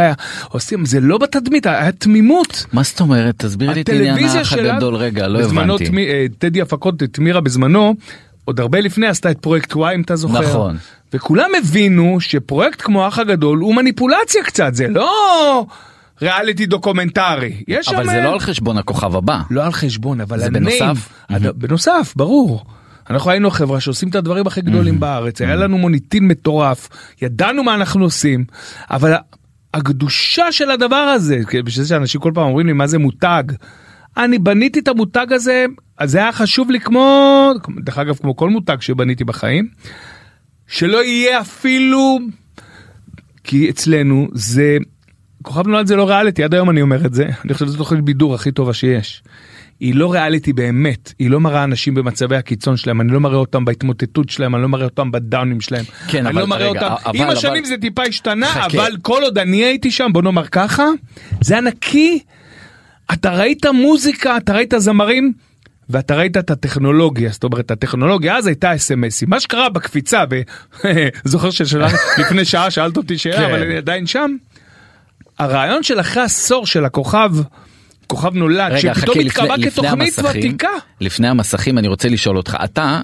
[SPEAKER 4] עושים זה לא בתדמית היה תמימות.
[SPEAKER 3] מה זאת אומרת? תסביר לי את עניין האח הגדול רגע, לא הבנתי.
[SPEAKER 4] אה, טדי הפקות את מירה בזמנו עוד הרבה לפני עשתה את פרויקט Y אם אתה זוכר.
[SPEAKER 3] נכון.
[SPEAKER 4] וכולם הבינו שפרויקט כמו האח הגדול הוא מניפולציה קצת זה לא ריאליטי דוקומנטרי. יש
[SPEAKER 3] אבל
[SPEAKER 4] שם...
[SPEAKER 3] זה לא על חשבון הכוכב הבא.
[SPEAKER 4] לא על חשבון אבל
[SPEAKER 3] זה
[SPEAKER 4] ה name-
[SPEAKER 3] בנוסף?
[SPEAKER 4] הד- בנוסף ברור. אנחנו היינו חברה שעושים את הדברים הכי גדולים בארץ היה לנו מוניטין מטורף ידענו מה אנחנו עושים אבל הקדושה של הדבר הזה כי בשביל זה שאנשים כל פעם אומרים לי מה זה מותג. אני בניתי את המותג הזה, אז זה היה חשוב לי כמו, דרך אגב, כמו כל מותג שבניתי בחיים, שלא יהיה אפילו, כי אצלנו זה, כוכב נולד זה לא ריאליטי, עד היום אני אומר את זה, אני חושב שזו תוכנית בידור הכי טובה שיש. היא לא ריאליטי באמת, היא לא מראה אנשים במצבי הקיצון שלהם, אני לא מראה אותם בהתמוטטות שלהם, אני לא מראה אותם בדאונים שלהם.
[SPEAKER 3] כן,
[SPEAKER 4] אני
[SPEAKER 3] אבל
[SPEAKER 4] לא מראה
[SPEAKER 3] רגע,
[SPEAKER 4] אותם,
[SPEAKER 3] אבל-
[SPEAKER 4] עם
[SPEAKER 3] אבל-
[SPEAKER 4] השנים זה טיפה השתנה,
[SPEAKER 3] חכה.
[SPEAKER 4] אבל כל עוד אני הייתי שם, בוא נאמר ככה, זה היה נקי, אתה ראית מוזיקה, אתה ראית זמרים, ואתה ראית את הטכנולוגיה, זאת אומרת הטכנולוגיה אז הייתה אס.אם.אסים, מה שקרה בקפיצה, וזוכר (laughs) שלפני (laughs) שעה שאלת אותי שאלה,
[SPEAKER 3] כן.
[SPEAKER 4] אבל אני עדיין שם, הרעיון של אחרי עשור של הכוכב, כוכב נולד,
[SPEAKER 3] רגע,
[SPEAKER 4] שפתאום התקבע כתוכנית
[SPEAKER 3] המסכים,
[SPEAKER 4] ותיקה.
[SPEAKER 3] לפני המסכים אני רוצה לשאול אותך, אתה,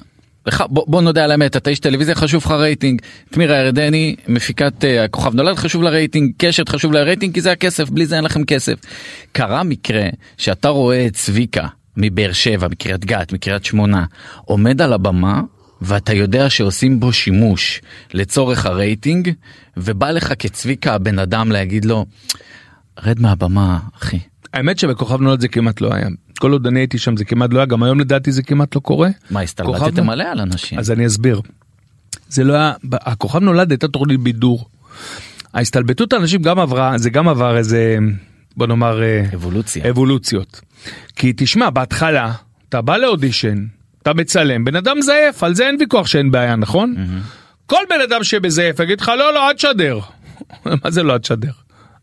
[SPEAKER 3] בוא, בוא נודה על האמת, אתה איש טלוויזיה, חשוב לך רייטינג, תמירה ירדני, מפיקת אה, הכוכב נולד, חשוב לה רייטינג, קשת חשוב לה רייטינג, כי זה הכסף, בלי זה אין לכם כסף. קרה מקרה שאתה רואה את צביקה מבאר שבע, מקריית גת, מקריית שמונה, עומד על הבמה, ואתה יודע שעושים בו שימוש לצורך הרייטינג, ובא לך כצביקה הבן אדם להגיד לו, רד מהבמה, אחי.
[SPEAKER 4] האמת שבכוכב נולד זה כמעט לא היה. כל עוד אני הייתי שם זה כמעט לא היה, גם היום לדעתי זה כמעט לא קורה.
[SPEAKER 3] מה, הסתלבטתם מלא על אנשים?
[SPEAKER 4] אז אני אסביר. זה לא היה, הכוכב נולד הייתה תוכנית בידור. ההסתלבטות האנשים גם עברה, זה גם עבר איזה, בוא נאמר, אה,
[SPEAKER 3] אבולוציה.
[SPEAKER 4] אבולוציות. כי תשמע, בהתחלה, אתה בא לאודישן, אתה מצלם, בן אדם זייף, על זה אין ויכוח שאין בעיה, נכון? כל בן אדם שמזייף יגיד לך, לא, לא, אל תשדר. (laughs) מה זה לא אל תשדר?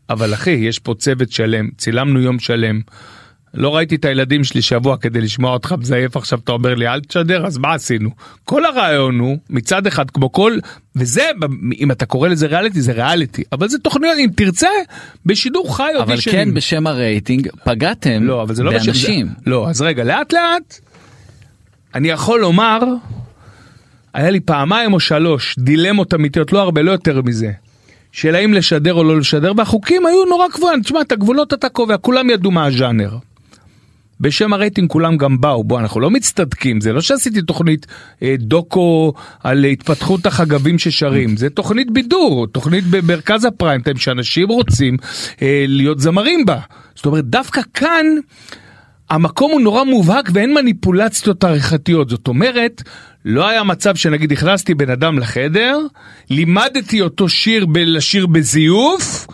[SPEAKER 4] אבל אחי, יש פה צוות שלם, צילמנו יום שלם. לא ראיתי את הילדים שלי שבוע כדי לשמוע אותך מזייף עכשיו אתה אומר לי אל תשדר אז מה עשינו כל הרעיון הוא מצד אחד כמו כל וזה אם אתה קורא לזה ריאליטי זה ריאליטי אבל זה תוכניות אם תרצה בשידור חי
[SPEAKER 3] אבל. כן בשם הרייטינג פגעתם
[SPEAKER 4] לא, אבל זה לא
[SPEAKER 3] באנשים.
[SPEAKER 4] זה. לא, אז רגע, לאט לאט, אני יכול לומר, היה לי פעמיים או שלוש דילמות אמיתיות, לא הרבה, לא יותר מזה. של האם לשדר או לא לשדר, והחוקים היו נורא קבועים, תשמע, את הגבולות אתה קובע, כולם ידעו מה הז'אנר. בשם הרייטינג כולם גם באו, בוא, אנחנו לא מצטדקים, זה לא שעשיתי תוכנית אה, דוקו על התפתחות החגבים ששרים, זה תוכנית בידור, תוכנית במרכז הפריים שאנשים רוצים אה, להיות זמרים בה. זאת אומרת, דווקא כאן המקום הוא נורא מובהק ואין מניפולציות עריכתיות, זאת אומרת, לא היה מצב שנגיד הכנסתי בן אדם לחדר, לימדתי אותו שיר לשיר בזיוף,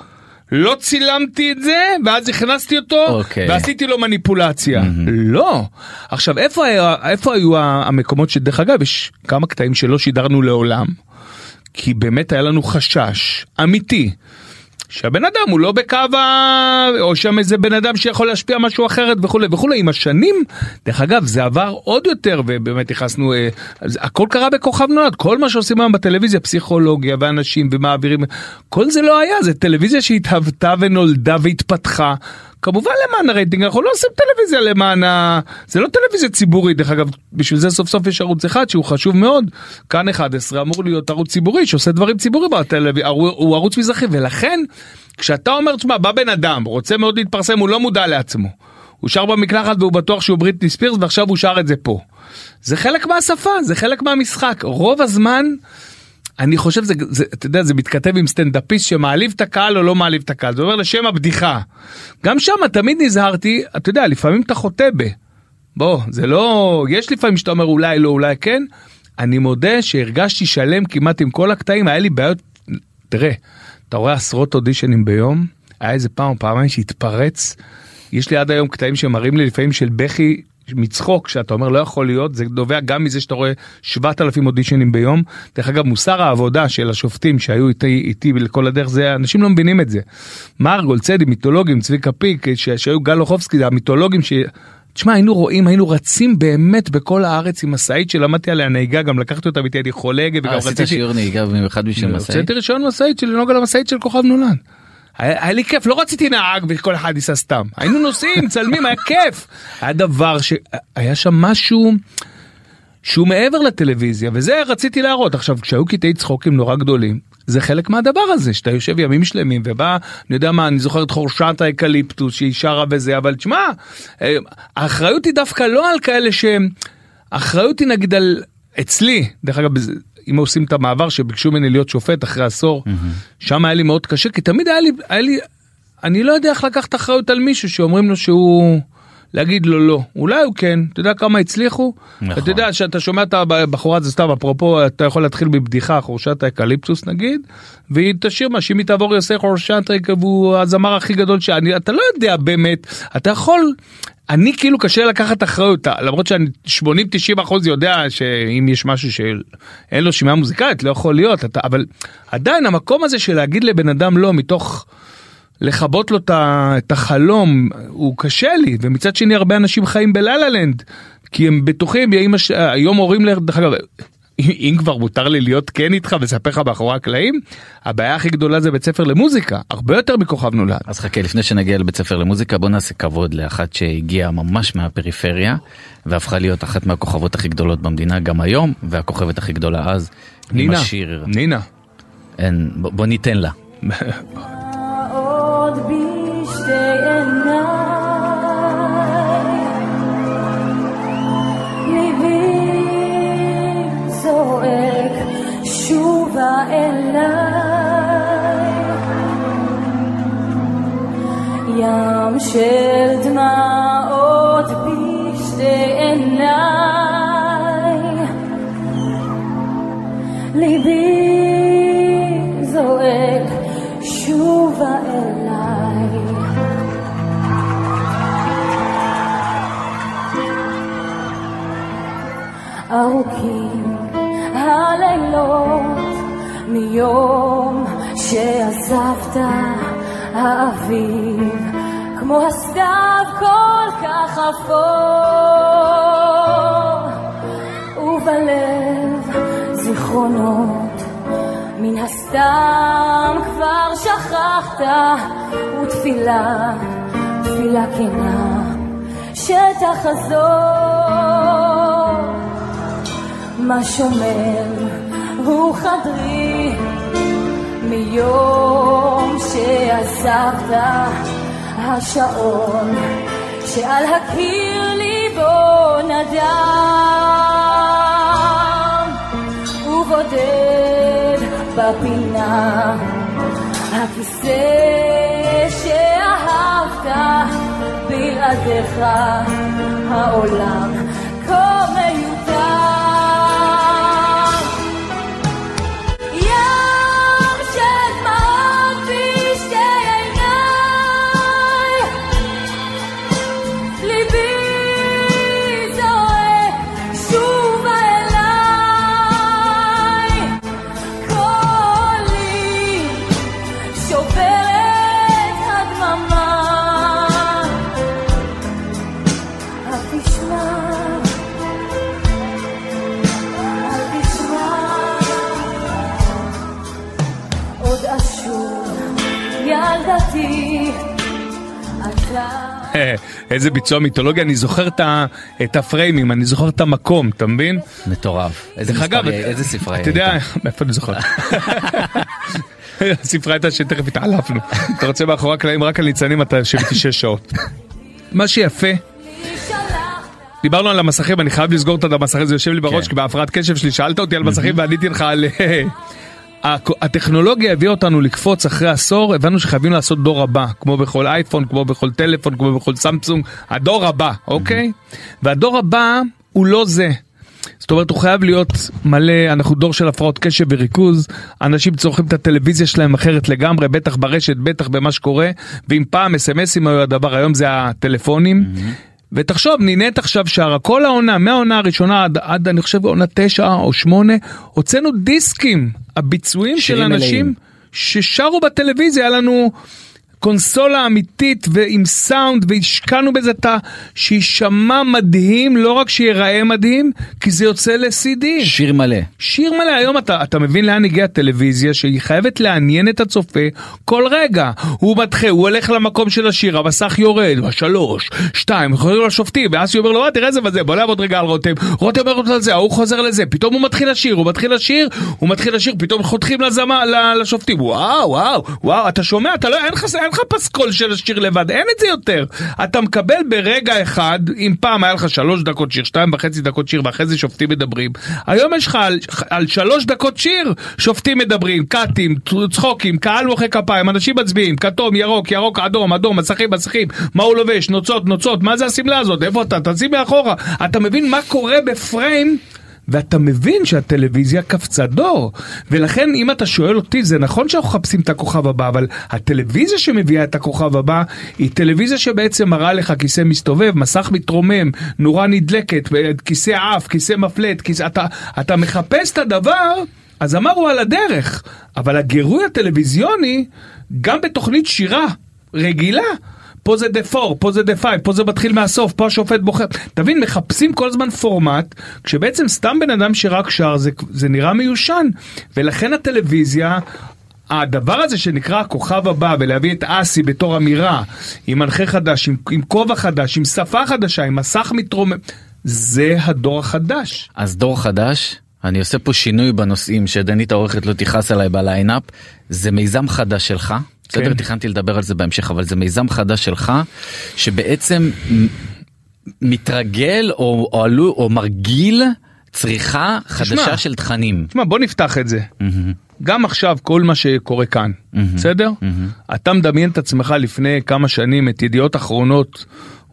[SPEAKER 4] לא צילמתי את זה, ואז הכנסתי אותו,
[SPEAKER 3] אוקיי.
[SPEAKER 4] ועשיתי לו מניפולציה. לא. עכשיו, איפה, היה, איפה היו המקומות שדרך אגב, יש כמה קטעים שלא שידרנו לעולם, כי באמת היה לנו חשש אמיתי. שהבן אדם הוא לא בקו ה... או שם איזה בן אדם שיכול להשפיע משהו אחרת וכולי וכולי עם השנים דרך אגב זה עבר עוד יותר ובאמת נכנסנו אה, הכל קרה בכוכב נולד כל מה שעושים היום בטלוויזיה פסיכולוגיה ואנשים ומעבירים כל זה לא היה זה טלוויזיה שהתהוותה ונולדה והתפתחה. כמובן למען הרייטינג אנחנו לא עושים טלוויזיה למען ה... זה לא טלוויזיה ציבורית דרך אגב בשביל זה סוף סוף יש ערוץ אחד שהוא חשוב מאוד כאן 11 אמור להיות ערוץ ציבורי שעושה דברים ציבוריים בטלוויזיה הוא, ערוץ מזרחי ולכן כשאתה אומר תשמע בא בן אדם רוצה מאוד להתפרסם הוא לא מודע לעצמו. הוא שר במקלחת והוא בטוח שהוא בריטני ספירס ועכשיו הוא שר את זה פה. זה חלק מהשפה זה חלק מהמשחק רוב הזמן. אני חושב זה, זה אתה יודע זה מתכתב עם סטנדאפיסט שמעליב את הקהל או לא מעליב את הקהל זה אומר לשם הבדיחה. גם שם תמיד נזהרתי אתה יודע לפעמים אתה חוטא ב. בוא זה לא יש לפעמים שאתה אומר אולי לא אולי כן. אני מודה שהרגשתי שלם כמעט עם כל הקטעים היה לי בעיות. תראה אתה רואה עשרות אודישנים ביום היה איזה פעם או פעמיים שהתפרץ. יש לי עד היום קטעים שמראים לי לפעמים של בכי מצחוק שאתה אומר לא יכול להיות זה נובע גם מזה שאתה רואה 7,000 אודישנים ביום. דרך אגב מוסר העבודה של השופטים שהיו איתי איתי לכל הדרך זה אנשים לא מבינים את זה. מרגול צדי מיתולוגים צביקה פיק ש- שהיו גל אוחובסקי המיתולוגים ש... תשמע היינו רואים היינו רצים באמת בכל הארץ עם משאית שלמדתי עליה נהיגה גם לקחתי אותה איתי הייתי חולגת וגם
[SPEAKER 3] אה, עשית
[SPEAKER 4] רציתי.
[SPEAKER 3] שיעור נהיגה במיוחד בשביל משאית?
[SPEAKER 4] הוצאתי רישיון משאית של לנהוג על המשאית של כוכב נולד. היה, היה לי כיף לא רציתי נהג וכל אחד ייסע סתם. היינו נוסעים מצלמים היה כיף. היה דבר שהיה שם משהו שהוא מעבר לטלוויזיה וזה רציתי להראות. עכשיו כשהיו קטעי צחוקים נורא גדולים זה חלק מהדבר הזה שאתה יושב ימים שלמים ובא אני יודע מה אני זוכר את חורשת האקליפטוס שהיא שרה וזה אבל תשמע אה, האחריות היא דווקא לא על כאלה שהם האחריות היא נגיד על אצלי דרך אגב אם עושים את המעבר שביקשו ממני להיות שופט אחרי עשור שם היה לי מאוד קשה כי תמיד היה לי היה לי אני לא יודע איך לקחת אחריות על מישהו שאומרים לו שהוא להגיד לו לא. אולי הוא כן, אתה יודע כמה הצליחו?
[SPEAKER 3] נכון.
[SPEAKER 4] אתה יודע שאתה שומע את הבחורה, זה סתם, אפרופו, אתה יכול להתחיל בבדיחה, חורשת האקליפטוס נגיד, והיא תשאיר מה, שאם היא תעבור יעשה חורשת האקליפטוס, והוא הזמר הכי גדול שאני, אתה לא יודע באמת, אתה יכול, אני כאילו קשה לקחת אחריות, למרות שאני 80-90 אחוז יודע שאם יש משהו שאין לו שמיעה מוזיקלית, לא יכול להיות, אתה, אבל עדיין המקום הזה של להגיד לבן אדם לא, מתוך... לכבות לו את החלום הוא קשה לי ומצד שני הרבה אנשים חיים ב La La Land כי הם בטוחים הש... היום הורים ל- דרך אגב אם כבר מותר לי להיות כן איתך ולספר לך מאחורי הקלעים הבעיה הכי גדולה זה בית ספר למוזיקה הרבה יותר מכוכב נולד.
[SPEAKER 3] אז חכה, לפני שנגיע לבית ספר למוזיקה, בוא נעשה כבוד לאחת שהגיעה ממש מהפריפריה, והפכה להיות אחת מהכוכבות הכי גדולות במדינה גם היום, והכוכבת הכי גדולה אז.
[SPEAKER 4] נינה,
[SPEAKER 3] השיר,
[SPEAKER 4] נינה.
[SPEAKER 3] אין, בוא ניתן לה. (laughs)
[SPEAKER 7] אליי. ים של דמעות בשתי עיניי. ליבי זועק שובה אליי. ארוכים הלילות מיום שעזבת האביב כמו הסתיו כל כך אפור. ובלב זיכרונות מן הסתם כבר שכחת ותפילה, תפילה כנה שתחזור מה שומר הוא חדרי מיום שעזבת השעון שעל הקיר ליבו נדם. ובודד בפינה הכיסא שאהבת בלעדיך העולם
[SPEAKER 4] איזה ביצוע מיתולוגי אני זוכר את הפריימים אני זוכר את המקום אתה מבין?
[SPEAKER 3] מטורף. איזה ספרה
[SPEAKER 4] אתה יודע, מאיפה אני זוכר? (laughs) הספרה הייתה שתכף התעלפנו. אתה רוצה מאחורי הקלעים רק על ניצנים אתה יושב איתי שש שעות. (laughs) מה שיפה, דיברנו על המסכים, אני חייב לסגור את המסכים, זה יושב לי בראש,
[SPEAKER 3] כן.
[SPEAKER 4] כי בהפרעת קשב שלי שאלת אותי על מסכים ועניתי לך על... (laughs) הטכנולוגיה הביאה אותנו לקפוץ אחרי עשור, הבנו שחייבים לעשות דור הבא, כמו בכל אייפון, כמו בכל טלפון, כמו בכל סמסונג, הדור הבא, אוקיי? והדור הבא הוא לא זה. זאת אומרת הוא חייב להיות מלא, אנחנו דור של הפרעות קשב וריכוז, אנשים צורכים את הטלוויזיה שלהם אחרת לגמרי, בטח ברשת, בטח במה שקורה, ואם פעם אסמסים היו הדבר, היום זה הטלפונים. ותחשוב, נינט עכשיו שרה, כל העונה, מהעונה הראשונה עד, עד אני חושב עונה תשע או שמונה, הוצאנו דיסקים, הביצועים של אנשים
[SPEAKER 3] מלאים.
[SPEAKER 4] ששרו בטלוויזיה, היה לנו קונסולה אמיתית ועם סאונד והשקענו בזה את ה... שיישמע מדהים, לא רק שיראה מדהים, כי זה יוצא ל-CD.
[SPEAKER 3] שיר מלא.
[SPEAKER 4] שיר מלא, היום אתה, אתה מבין לאן הגיעה הטלוויזיה שהיא חייבת לעניין את הצופה כל רגע. הוא מתחיל, הוא הולך למקום של השיר, המסך יורד, בשלוש, שתיים, חוזר לשופטים, ואז הוא אומר לו, "אה, תראה איזה וזה, בוא נעבוד רגע על רותם, רותם אומר על זה, ההוא חוזר לזה, פתאום הוא מתחיל לשיר, הוא מתחיל לשיר, הוא מתחיל לשיר, פתאום חותכים לזמה, לשופטים, וואו, וואו, וואו, אתה שומע, אתה לא, אין לך, אין לך פסקול של השיר לבד, אין את זה יותר. אתה מקבל ברגע אחד, אם פעם היה לך שלוש דקות שיר, שתיים וחצי דקות שיר, ואחרי זה שופטים מדברים. היום יש לך על, על שלוש דקות שיר, שופטים מדברים, קאטים, צחוקים, קהל מוחא כפיים, אנשים מצביעים, כתום, ירוק, ירוק, אדום, אדום, מסכים, מסכים, מה הוא לובש, נוצות, נוצות, מה זה השמלה הזאת, איפה אתה, תשים מאחורה. אתה מבין מה קורה בפריים? ואתה מבין שהטלוויזיה קפצה דור. ולכן אם אתה שואל אותי, זה נכון שאנחנו מחפשים את הכוכב הבא, אבל הטלוויזיה שמביאה את הכוכב הבא, היא טלוויזיה שבעצם מראה לך כיסא מסתובב, מסך מתרומם, נורה נדלקת, כיסא עף, כיסא מפלט, כיסא... אתה, אתה מחפש את הדבר, אז אמרו על הדרך. אבל הגירוי הטלוויזיוני, גם בתוכנית שירה רגילה, פה זה The Four, פה זה The Five, פה זה מתחיל מהסוף, פה השופט בוחר. תבין, מחפשים כל הזמן פורמט, כשבעצם סתם בן אדם שרק שר, זה, זה נראה מיושן. ולכן הטלוויזיה... הדבר הזה שנקרא הכוכב הבא ולהביא את אסי בתור אמירה עם מנחה חדש, עם, עם כובע חדש, עם שפה חדשה, עם מסך מתרומם, זה הדור החדש.
[SPEAKER 3] אז דור חדש, אני עושה פה שינוי בנושאים שדנית העורכת לא תכעס עליי בליינאפ, זה מיזם חדש שלך. בסדר,
[SPEAKER 4] כן.
[SPEAKER 3] תכננתי לדבר על זה בהמשך, אבל זה מיזם חדש שלך, שבעצם מתרגל או, או, עלו, או מרגיל צריכה חדשה של תכנים.
[SPEAKER 4] תשמע, בוא נפתח את זה. גם עכשיו כל מה שקורה כאן, בסדר? אתה מדמיין את עצמך לפני כמה שנים את ידיעות אחרונות.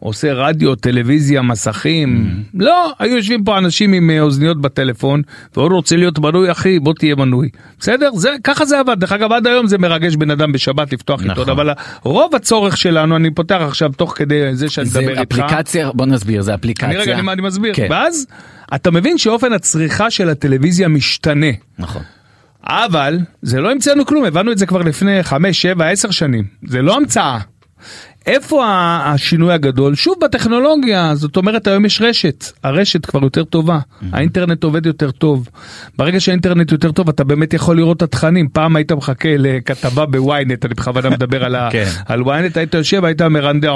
[SPEAKER 4] עושה רדיו, טלוויזיה, מסכים. לא, היו יושבים פה אנשים עם אה, אוזניות בטלפון, ועוד רוצה להיות מנוי, אחי, בוא תהיה מנוי. בסדר? זה, ככה זה עבד. דרך אגב, עד היום זה מרגש בן אדם בשבת לפתוח
[SPEAKER 3] נכון.
[SPEAKER 4] עיתון, אבל רוב הצורך שלנו, אני פותח עכשיו תוך כדי זה שאני
[SPEAKER 3] זה
[SPEAKER 4] מדבר איתך.
[SPEAKER 3] אפליקציה, בוא נסביר, זה אפליקציה.
[SPEAKER 4] אני רגע, אני, אני מסביר.
[SPEAKER 3] כן.
[SPEAKER 4] ואז אתה מבין שאופן הצריכה של הטלוויזיה משתנה.
[SPEAKER 3] נכון.
[SPEAKER 4] אבל זה לא המצאנו כלום, הבנו את זה כבר לפני 5, 7, 10 שנים. זה לא המצאה. איפה השינוי הגדול? שוב בטכנולוגיה, זאת אומרת היום יש רשת, הרשת כבר יותר טובה, האינטרנט עובד יותר טוב. ברגע שהאינטרנט יותר טוב אתה באמת יכול לראות את התכנים, פעם היית מחכה לכתבה בוויינט, אני בכוונה מדבר על, ה- (laughs)
[SPEAKER 3] כן.
[SPEAKER 4] וויינט, היית יושב, היית מרנדר,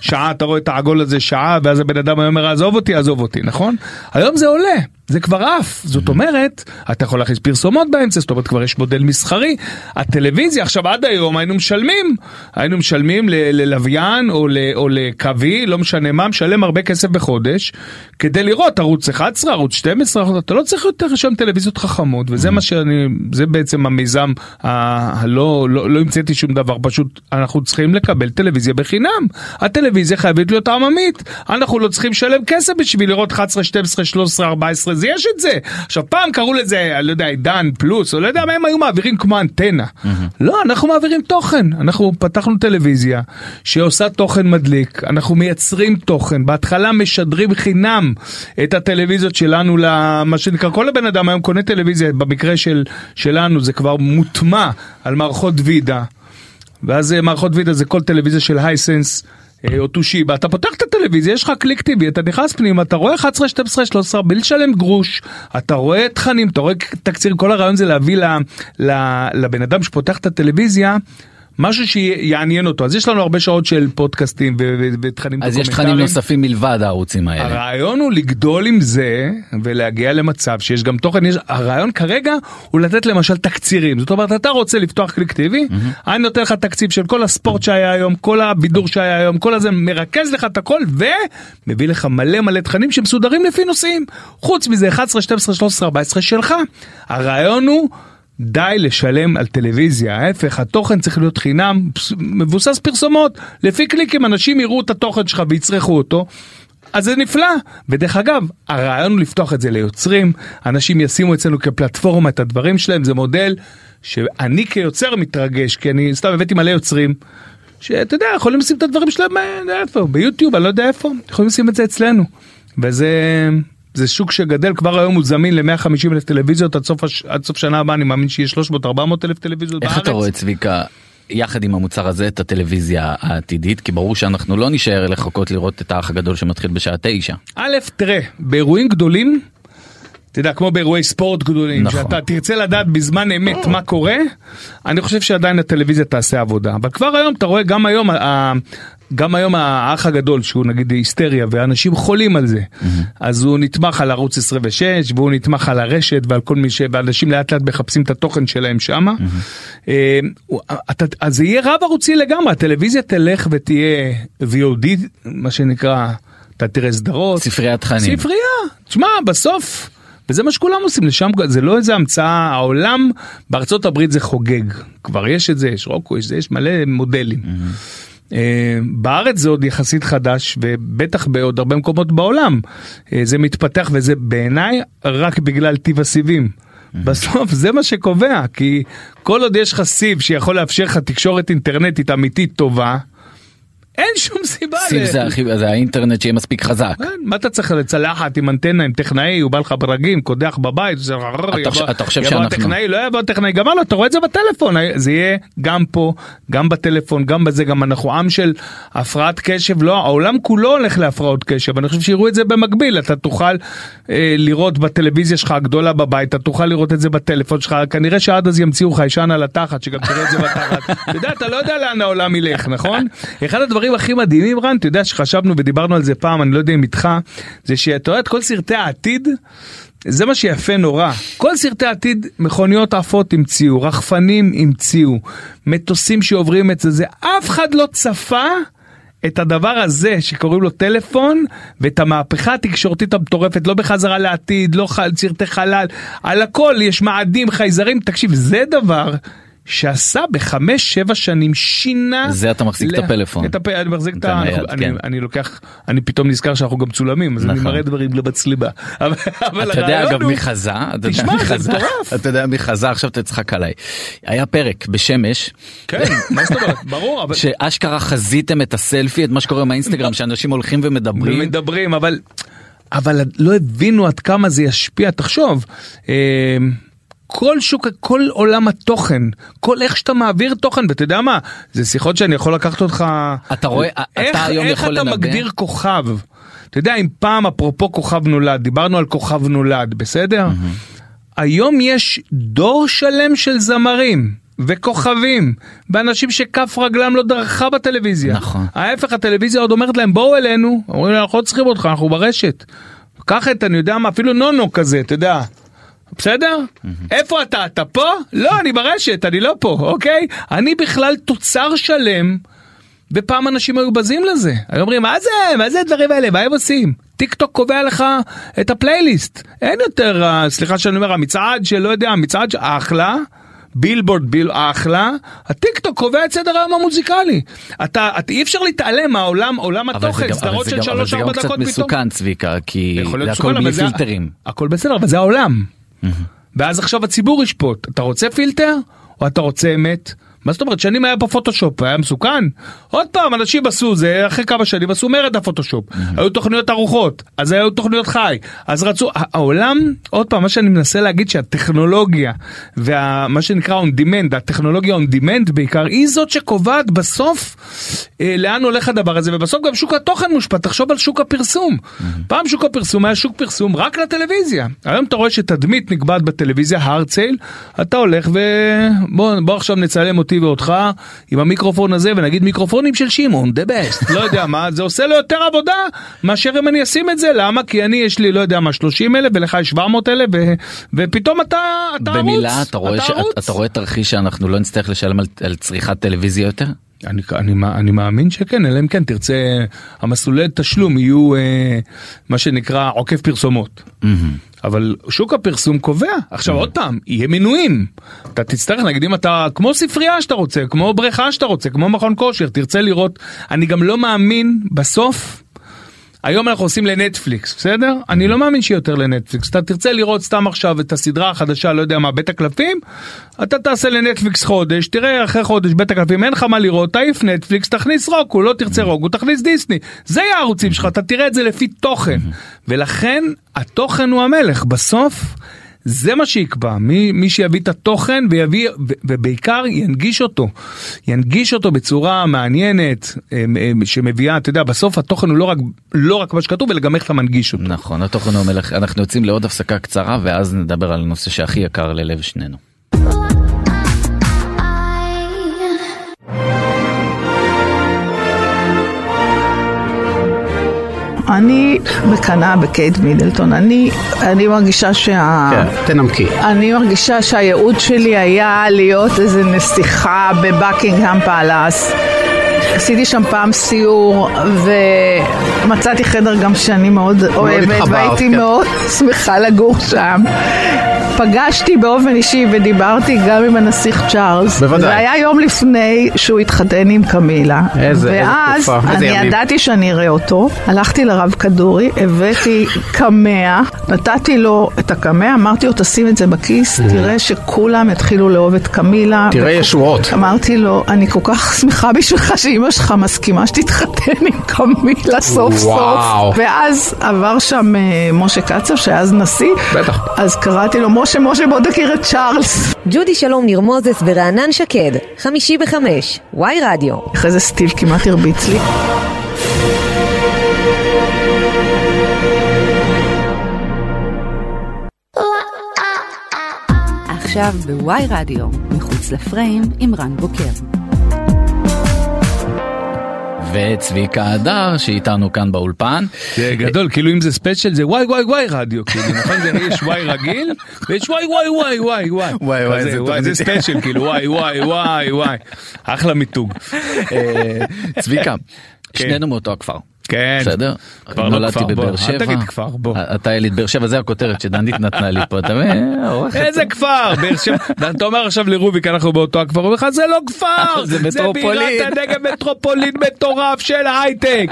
[SPEAKER 4] שעה, אתה רואה את העגול הזה שעה, ואז הבן אדם היה אומר עזוב אותי, עזוב אותי, נכון? היום זה עולה. זה כבר עף, זאת אומרת, אתה יכול להכניס פרסומות באמצע, זאת אומרת כבר יש מודל מסחרי. הטלוויזיה, עכשיו עד היום היינו משלמים, היינו משלמים ללוויין או, ל- או לקווי, לא משנה מה, משלם הרבה כסף בחודש, כדי לראות ערוץ 11, ערוץ 12, אתה לא צריך יותר שם טלוויזיות חכמות, וזה מה שאני, זה בעצם המיזם ה- הלא, לא, לא המצאתי שום דבר, פשוט אנחנו צריכים לקבל טלוויזיה בחינם. הטלוויזיה חייבת להיות עממית, אנחנו לא צריכים לשלם כסף בשביל לראות 11, 12, 13, 14, זה יש את זה. עכשיו פעם קראו לזה, אני לא יודע, עידן פלוס, או לא יודע מה הם היו מעבירים כמו אנטנה. לא, אנחנו מעבירים תוכן, אנחנו פתחנו טלוויזיה שעושה תוכן מדליק, אנחנו מייצרים תוכן, בהתחלה משדרים חינם את הטלוויזיות שלנו למה שנקרא, כל הבן אדם היום קונה טלוויזיה, במקרה של, שלנו זה כבר מוטמע על מערכות וידה. ואז אה, מערכות וידאו זה כל טלוויזיה של הייסנס. אה, או טושיבה, אתה פותח את הטלוויזיה, יש לך קליק טבעי, אתה נכנס פנימה, אתה רואה 11, 12, 13, בלי לשלם גרוש, אתה רואה תכנים, אתה רואה תקציר, כל הרעיון זה להביא לבן אדם שפותח את הטלוויזיה. משהו שיעניין אותו אז יש לנו הרבה שעות של פודקאסטים ותכנים
[SPEAKER 3] אז יש תכנים. נוספים מלבד הערוצים האלה.
[SPEAKER 4] הרעיון הוא לגדול עם זה ולהגיע למצב שיש גם תוכן, יש, הרעיון כרגע הוא לתת למשל תקצירים, זאת אומרת אתה רוצה לפתוח קליק טבעי, אני נותן לך תקציב של כל הספורט שהיה היום, כל הבידור שהיה היום, כל הזה, מרכז לך את הכל ומביא לך מלא מלא תכנים שמסודרים לפי נושאים, חוץ מזה 11, 12, 13, 14 שלך. הרעיון הוא די לשלם על טלוויזיה, ההפך, התוכן צריך להיות חינם, מבוסס פרסומות, לפי קליקים אנשים יראו את התוכן שלך ויצרכו אותו. אז זה נפלא, ודרך אגב, הרעיון הוא לפתוח את זה ליוצרים, אנשים ישימו אצלנו כפלטפורמה את הדברים שלהם, זה מודל שאני כיוצר מתרגש, כי אני סתם הבאתי מלא יוצרים, שאתה יודע, יכולים לשים את הדברים שלהם, אה, איפה, ביוטיוב, אני לא יודע איפה, יכולים לשים את זה אצלנו. וזה זה שוק שגדל, כבר היום הוא זמין ל-150 אלף טלוויזיות, עד סוף, הש- עד סוף שנה הבאה אני מאמין שיהיה 300-400 אלף טלוויזיות
[SPEAKER 3] איך
[SPEAKER 4] בארץ.
[SPEAKER 3] אתה רואה צביקה יחד עם המוצר הזה את הטלוויזיה העתידית כי ברור שאנחנו לא נשאר לחכות לראות את האח הגדול שמתחיל בשעה תשע.
[SPEAKER 4] א', תראה, באירועים גדולים, אתה יודע, כמו באירועי ספורט גדולים,
[SPEAKER 3] נכון.
[SPEAKER 4] שאתה תרצה לדעת בזמן אמת מה קורה, אני חושב שעדיין הטלוויזיה תעשה עבודה. אבל כבר היום, אתה רואה, גם היום, גם היום האח הגדול שהוא נגיד היסטריה ואנשים חולים על זה, אז הוא נתמך על ערוץ 26 והוא נתמך על הרשת ועל כל מי ש... ואנשים לאט לאט מחפשים את התוכן שלהם שמה. אה, הוא- אתה- אז זה יהיה רב ערוצי לגמרי, הטלוויזיה תלך ותהיה VOD, מה שנקרא, אתה תראה סדרות.
[SPEAKER 3] ספריית תכנים.
[SPEAKER 4] ספרייה, תשמע, בסוף, וזה מה שכולם עושים, לשם, זה לא איזה המצאה, העולם בארצות הברית זה חוגג, כבר יש את זה, יש רוקו, יש זה, יש מלא מודלים. אה, בארץ זה עוד יחסית חדש ובטח בעוד הרבה מקומות בעולם אה, זה מתפתח וזה בעיניי רק בגלל טיב הסיבים. בסוף זה מה שקובע כי כל עוד יש לך סיב שיכול לאפשר לך תקשורת אינטרנטית אמיתית טובה אין שום סיבה.
[SPEAKER 3] סיב זה הכי- זה האינטרנט שיהיה מספיק חזק.
[SPEAKER 4] כן, מה אתה צריך לצלחת עם אנטנה עם טכנאי הוא בא לך ברגים קודח בבית זה
[SPEAKER 3] אתה חושב- חושב
[SPEAKER 4] יבוא
[SPEAKER 3] שאנחנו-
[SPEAKER 4] הטכנאי לא יבוא הטכנאי גמר לו אתה רואה את זה בטלפון זה יהיה גם פה גם בטלפון גם בזה גם אנחנו עם של הפרעת קשב לא העולם כולו הולך להפרעות קשב אני חושב שיראו את זה במקביל אתה תוכל אה, לראות בטלוויזיה שלך הגדולה בבית אתה תוכל לראות את זה בטלפון שלך כנראה שעד אז ימציאו חיישן על התחת שגם תראה את זה בתחת אתה יודע אתה לא יודע לאן העולם ילך נכון אחד הדברים הכי מדהימים רן אתה יודע שחשבנו ודיברנו על זה פעם אני לא יודע אם איתך זה שאתה רואה את כל סרטי העתיד. זה מה שיפה נורא. כל סרטי העתיד, מכוניות עפות המציאו, רחפנים המציאו, מטוסים שעוברים את זה, זה אף אחד לא צפה את הדבר הזה שקוראים לו טלפון ואת המהפכה התקשורתית המטורפת, לא בחזרה לעתיד, לא סרטי חלל, על הכל יש מאדים, חייזרים, תקשיב, זה דבר. שעשה בחמש שבע שנים שינה
[SPEAKER 3] זה אתה מחזיק את הפלאפון.
[SPEAKER 4] את הפ... אני מחזיק את ה... אנחנו- אני,
[SPEAKER 3] כן.
[SPEAKER 4] אני לוקח אני פתאום נזכר שאנחנו גם צולמים אז אני
[SPEAKER 3] נכון.
[SPEAKER 4] מראה דברים למצלמה (laughs) אבל, אבל
[SPEAKER 3] אתה יודע אגב
[SPEAKER 4] הוא-
[SPEAKER 3] מי חזה? אתה יודע
[SPEAKER 4] תשמע,
[SPEAKER 3] מי
[SPEAKER 4] זה
[SPEAKER 3] חזה? אתה יודע מי חזה? עכשיו תצחק עליי. היה פרק בשמש.
[SPEAKER 4] כן מה זאת אומרת ברור אבל
[SPEAKER 3] שאשכרה חזיתם את הסלפי את מה שקורה עם האינסטגרם שאנשים הולכים ומדברים
[SPEAKER 4] ומדברים אבל אבל לא הבינו עד כמה זה ישפיע תחשוב. כל שוק, כל עולם התוכן, כל איך שאתה מעביר תוכן, ואתה יודע מה, זה שיחות שאני יכול לקחת אותך...
[SPEAKER 3] אתה רואה, אתה
[SPEAKER 4] איך,
[SPEAKER 3] היום
[SPEAKER 4] איך
[SPEAKER 3] יכול
[SPEAKER 4] אתה
[SPEAKER 3] לנבא?
[SPEAKER 4] מגדיר כוכב? אתה יודע, אם פעם, אפרופו כוכב נולד, דיברנו על כוכב נולד, בסדר? היום יש דור שלם של זמרים וכוכבים ואנשים שכף רגלם לא דרכה בטלוויזיה.
[SPEAKER 3] נכון.
[SPEAKER 4] ההפך, הטלוויזיה עוד אומרת להם בואו אלינו, אומרים להם אנחנו לא צריכים אותך, אנחנו ברשת. קח את, אני יודע מה, אפילו נונו כזה, אתה יודע. בסדר? איפה אתה? אתה פה? לא, אני ברשת, אני לא פה, אוקיי? אני בכלל תוצר שלם, ופעם אנשים היו בזים לזה. היו אומרים, מה זה? מה זה הדברים האלה? מה הם עושים? טיק טוק קובע לך את הפלייליסט. אין יותר, אה, סליחה שאני אומר, המצעד שלא יודע, המצעד של אחלה. בילבורד ביל אחלה, הטיק טוק קובע את סדר היום המוזיקלי. אתה, את, אי אפשר להתעלם מהעולם, עולם
[SPEAKER 3] אבל
[SPEAKER 4] התוכן,
[SPEAKER 3] אבל
[SPEAKER 4] סדרות של
[SPEAKER 3] גם- אבל
[SPEAKER 4] שלוש
[SPEAKER 3] זה גם קצת
[SPEAKER 4] דקות פתאום.
[SPEAKER 3] מסוכן צביקה כי זה הכל
[SPEAKER 4] אבל
[SPEAKER 3] בלי פילטרים.
[SPEAKER 4] הכל בסדר, אבל זה העולם. ואז עכשיו הציבור ישפוט, אתה רוצה פילטר או אתה רוצה אמת? מה זאת אומרת, שנים היה בפוטושופ, היה מסוכן? עוד פעם, אנשים עשו זה, אחרי כמה שנים עשו מרד הפוטושופ. היו תוכניות ארוחות, אז היו תוכניות חי, אז רצו, העולם, עוד פעם, מה שאני מנסה להגיד שהטכנולוגיה, ומה שנקרא on demand, הטכנולוגיה on demand בעיקר, היא זאת שקובעת בסוף אה, לאן הולך הדבר הזה, ובסוף גם שוק התוכן מושפע, תחשוב על שוק הפרסום. פעם שוק הפרסום היה שוק פרסום רק לטלוויזיה. היום אתה רואה שתדמית נקבעת בטלוויזיה, הארדסייל, אתה הולך ובוא בוא עכשיו נצלם אותי ואותך עם המיקרופון הזה ונגיד מיקרופונים של שמעון, the best, לא יודע מה, זה עושה לו יותר עבודה מאשר אם אני אשים את זה, למה? כי אני יש לי לא יודע מה 30 אלף ולך יש 700 אלף ו- ופתאום אתה, אתה ערוץ.
[SPEAKER 3] במילה אתה רואה
[SPEAKER 4] אתה
[SPEAKER 3] ש-
[SPEAKER 4] ערוץ.
[SPEAKER 3] אתה רואה תרחיש שאנחנו לא נצטרך לשלם על- על צריכת טלוויזיה יותר?
[SPEAKER 4] אני, אני, אני מאמין שכן, אלא אם כן תרצה, המסלולי תשלום יהיו אה, מה שנקרא עוקף פרסומות. אבל שוק הפרסום קובע. עכשיו עוד פעם, יהיה מינויים. אתה תצטרך, נגיד אם אתה, כמו ספרייה שאתה רוצה, כמו בריכה שאתה רוצה, כמו מכון כושר, תרצה לראות. אני גם לא מאמין בסוף. היום אנחנו עושים לנטפליקס, בסדר? אני לא מאמין שיהיה יותר לנטפליקס. אתה תרצה לראות סתם עכשיו את הסדרה החדשה, לא יודע מה, בית הקלפים, אתה תעשה לנטפליקס חודש, תראה אחרי חודש בית הקלפים, אין לך מה לראות, תעיף נטפליקס, תכניס רוקו, לא תרצה רוקו, תכניס דיסני. זה יהיה הערוצים שלך, אתה תראה את זה לפי תוכן. ולכן, התוכן הוא המלך. בסוף, זה מה שיקבע, מי, מי שיביא את התוכן ויביא, ו- ובעיקר ינגיש אותו, ינגיש אותו בצורה מעניינת, אמ, אמ, שמביאה, אתה יודע, בסוף התוכן הוא לא רק, לא רק מה שכתוב, אלא גם איך אתה מנגיש אותו.
[SPEAKER 3] נכון, התוכן הוא המלך. אנחנו יוצאים לעוד הפסקה קצרה ואז נדבר על הנושא שהכי יקר ללב שנינו.
[SPEAKER 8] אני מקנאה בקייט מידלטון. אני, אני מרגישה שה...
[SPEAKER 9] כן, תנמקי.
[SPEAKER 8] אני מרגישה שהייעוד שלי היה להיות איזה נסיכה בבקינגהם פאלאס. עשיתי שם פעם סיור ומצאתי חדר גם שאני מאוד אוהבת והייתי
[SPEAKER 9] כן.
[SPEAKER 8] מאוד שמחה לגור שם. פגשתי באופן אישי ודיברתי גם עם הנסיך צ'ארלס.
[SPEAKER 9] בוודאי.
[SPEAKER 8] זה היה יום לפני שהוא התחתן עם קמילה.
[SPEAKER 9] איזה- איזה
[SPEAKER 8] ואז
[SPEAKER 9] תקופה, איזה
[SPEAKER 8] אני. ידעתי שאני אראה אותו, הלכתי לרב כדורי, הבאתי קמע, נתתי לו את הקמע, אמרתי לו תשים את זה בכיס, תראה שכולם יתחילו לאהוב את קמילה.
[SPEAKER 9] תראה
[SPEAKER 8] וכו-
[SPEAKER 9] ישועות.
[SPEAKER 8] אמרתי לו, אני כל כך שמחה בשבילך שאימא שלך מסכימה שתתחתן עם קמילה סוף סוף.
[SPEAKER 9] וואו.
[SPEAKER 8] ואז עבר שם אה, משה קצב, שאז נשיא.
[SPEAKER 9] בטח.
[SPEAKER 8] אז קראתי לו, משה, משה, בוא תכיר את צ'ארלס.
[SPEAKER 10] ג'ודי שלום ניר מוזס ורענן שקד, חמישי בחמש, וואי רדיו.
[SPEAKER 8] אחרי זה סטיב כמעט הרביץ לי.
[SPEAKER 2] עכשיו בוואי רדיו, מחוץ לפריים עם רן בוקר.
[SPEAKER 3] וצביקה הדר שאיתנו כאן באולפן.
[SPEAKER 4] זה גדול, כאילו אם זה ספיישל זה וואי וואי וואי רדיו, כאילו, נכון? זה יש וואי רגיל, ויש וואי וואי וואי וואי וואי.
[SPEAKER 3] וואי, וואי. זה
[SPEAKER 4] special, כאילו וואי וואי וואי וואי. אחלה מיתוג.
[SPEAKER 3] אה, צביקה,
[SPEAKER 4] כן.
[SPEAKER 3] שנינו מאותו הכפר.
[SPEAKER 4] כן.
[SPEAKER 3] בסדר?
[SPEAKER 4] כבר לא
[SPEAKER 3] נולדתי בבאר
[SPEAKER 4] אל
[SPEAKER 3] שבע.
[SPEAKER 4] תגיד כפר, בוא.
[SPEAKER 3] אתה יליד באר שבע, זה הכותרת שדנית נתנה לי פה, אתה מבין? עורכת-
[SPEAKER 4] איזה כפר? באר שבע. אתה אומר עכשיו לרוביק אנחנו באותו הכפר, הוא אומר לך זה לא כפר, (laughs)
[SPEAKER 3] זה מטרופולין."
[SPEAKER 4] זה בירת הנגב מטרופולין מטורף של הייטק.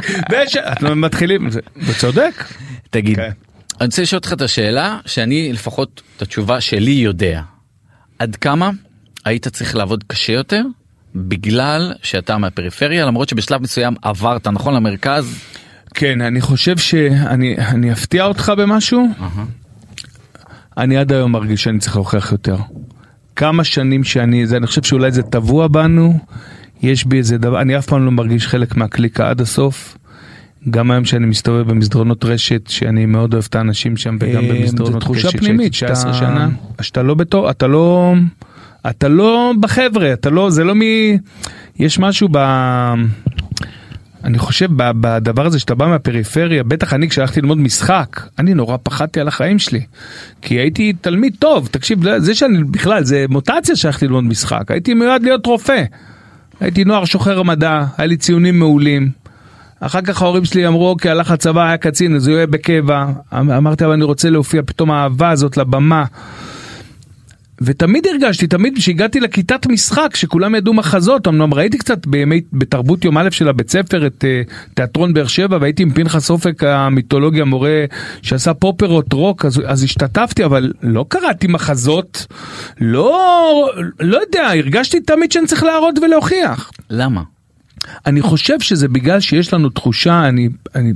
[SPEAKER 4] אנחנו מתחילים, זה- הוא צודק.
[SPEAKER 3] תגיד,
[SPEAKER 4] כן.
[SPEAKER 3] אני רוצה לשאול אותך את השאלה שאני לפחות את התשובה שלי יודע. עד כמה היית צריך לעבוד קשה יותר בגלל שאתה מהפריפריה למרות שבשלב מסוים עברת נכון למרכז
[SPEAKER 4] כן, אני חושב שאני אני אפתיע אותך במשהו. אני עד היום מרגיש שאני צריך להוכיח יותר. כמה שנים שאני, זה, אני חושב שאולי זה טבוע בנו, יש בי איזה דבר, אני אף פעם לא מרגיש חלק מהקליקה עד הסוף. גם היום שאני מסתובב במסדרונות רשת, שאני מאוד אוהב את האנשים שם, וגם
[SPEAKER 3] אה,
[SPEAKER 4] במסדרונות
[SPEAKER 3] זו תחושה פנימית,
[SPEAKER 4] שהייתי 19
[SPEAKER 3] שאתה-
[SPEAKER 4] שנה, שאתה לא בתור, אתה לא, אתה לא בחבר'ה, אתה לא, זה לא מ... יש משהו ב... אני חושב בדבר הזה שאתה בא מהפריפריה, בטח אני כשהלכתי ללמוד משחק, אני נורא פחדתי על החיים שלי. כי הייתי תלמיד טוב, תקשיב, זה שאני בכלל, זה מוטציה שהלכתי ללמוד משחק, הייתי מיועד להיות רופא. הייתי נוער שוחר מדע, היה לי ציונים מעולים. אחר כך ההורים שלי אמרו, אוקיי, הלך לצבא, היה קצין, אז הוא יהיה בקבע. אמ- אמרתי, אבל אני רוצה להופיע, פתאום האהבה הזאת לבמה. ותמיד הרגשתי, תמיד כשהגעתי לכיתת משחק, שכולם ידעו מחזות, אמנם ראיתי קצת בימי, בתרבות יום א' של הבית ספר את uh, תיאטרון באר שבע, והייתי עם פנחס אופק המיתולוגי המורה שעשה פופרות רוק, אז, אז השתתפתי, אבל לא קראתי מחזות, לא, לא יודע, הרגשתי תמיד שאני צריך להראות ולהוכיח.
[SPEAKER 3] למה?
[SPEAKER 4] אני חושב שזה בגלל שיש לנו תחושה, אני, אני,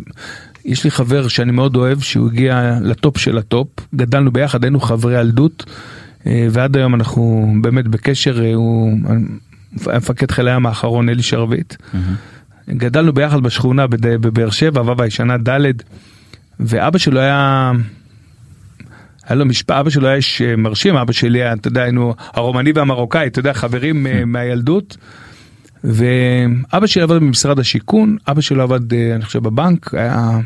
[SPEAKER 4] יש לי חבר שאני מאוד אוהב, שהוא הגיע לטופ של הטופ, גדלנו ביחד, היינו חברי ילדות, ועד היום אנחנו באמת בקשר, אה, הוא היה מפקד חיל הים האחרון, אלי שרביט. גדלנו ביחד בשכונה בבאר שבע, ו' הישנה ד', ואבא שלו היה... היה לו משפט, אבא שלו היה איש אה, מרשים, אבא שלי היה, אתה יודע, היינו הרומני והמרוקאי, אתה יודע, חברים אה, מהילדות. ואבא שלי עבד במשרד השיכון, אבא שלו עבד, אה, אני חושב, בבנק, היה...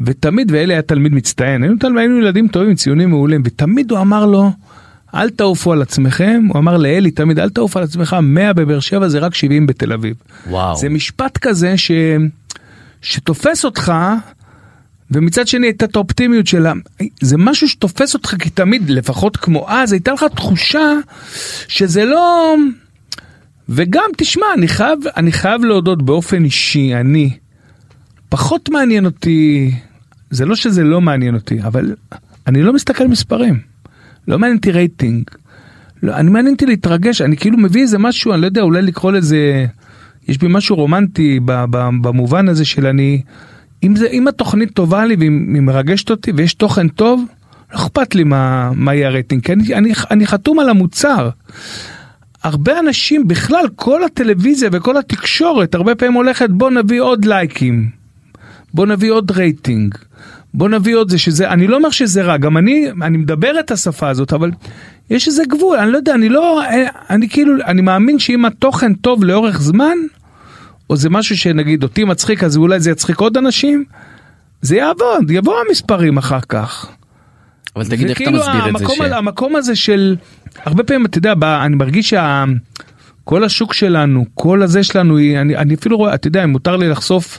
[SPEAKER 4] ותמיד, ואלי היה תלמיד מצטיין, היינו, תלמיד, היינו ילדים טובים ציונים מעולים, ותמיד הוא אמר לו, אל תעופו על עצמכם, הוא אמר לאלי תמיד, אל תעוף על עצמך, 100 בבאר שבע זה רק 70 בתל אביב.
[SPEAKER 3] וואו.
[SPEAKER 4] זה משפט כזה ש... שתופס אותך, ומצד שני הייתה את האופטימיות שלה, זה משהו שתופס אותך כי תמיד, לפחות כמו אז, הייתה לך תחושה שזה לא... וגם, תשמע, אני חייב, אני חייב להודות באופן אישי, אני, פחות מעניין אותי, זה לא שזה לא מעניין אותי, אבל אני לא מסתכל מספרים. לא מעניין אותי רייטינג. לא, אני מעניין אותי להתרגש, אני כאילו מביא איזה משהו, אני לא יודע, אולי לקרוא לזה, יש בי משהו רומנטי במובן הזה של אני, אם, זה, אם התוכנית טובה לי והיא מרגשת אותי ויש תוכן טוב, לא אכפת לי מה, מה יהיה הרייטינג, כי אני, אני, אני חתום על המוצר. הרבה אנשים, בכלל, כל הטלוויזיה וכל התקשורת, הרבה פעמים הולכת, בוא נביא עוד לייקים, בוא נביא עוד רייטינג, בוא נביא עוד זה שזה, אני לא אומר שזה רע, גם אני, אני מדבר את השפה הזאת, אבל יש איזה גבול, אני לא יודע, אני לא, אני כאילו, אני מאמין שאם התוכן טוב לאורך זמן, או זה משהו שנגיד אותי מצחיק, אז אולי זה יצחיק עוד אנשים, זה יעבוד, יבואו המספרים אחר כך.
[SPEAKER 3] אבל תגיד איך אתה
[SPEAKER 4] וכאילו
[SPEAKER 3] מסביר את זה
[SPEAKER 4] המקום,
[SPEAKER 3] ש...
[SPEAKER 4] ה- המקום הזה של, הרבה פעמים, אתה יודע, ב- אני מרגיש שה... כל השוק שלנו, כל הזה שלנו, אני, אני אפילו רואה, אתה יודע, אם מותר לי לחשוף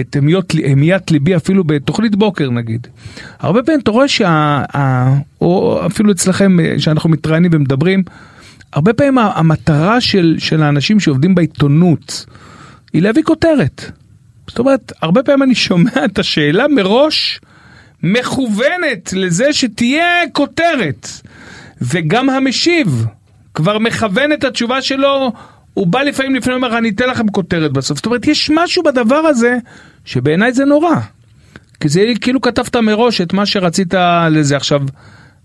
[SPEAKER 4] את המיות, המיית ליבי אפילו בתוכנית בוקר נגיד. הרבה פעמים אתה רואה שה... או אפילו אצלכם, אה, שאנחנו מתראיינים ומדברים, הרבה פעמים המטרה של, של האנשים שעובדים בעיתונות היא להביא כותרת. זאת אומרת, הרבה פעמים אני שומע את השאלה מראש מכוונת לזה שתהיה כותרת. וגם המשיב כבר מכוון את התשובה שלו, הוא בא לפעמים לפני ואומר, אני אתן לכם כותרת בסוף. זאת אומרת, יש משהו בדבר הזה שבעיניי זה נורא. כי זה כאילו כתבת מראש את מה שרצית לזה. עכשיו,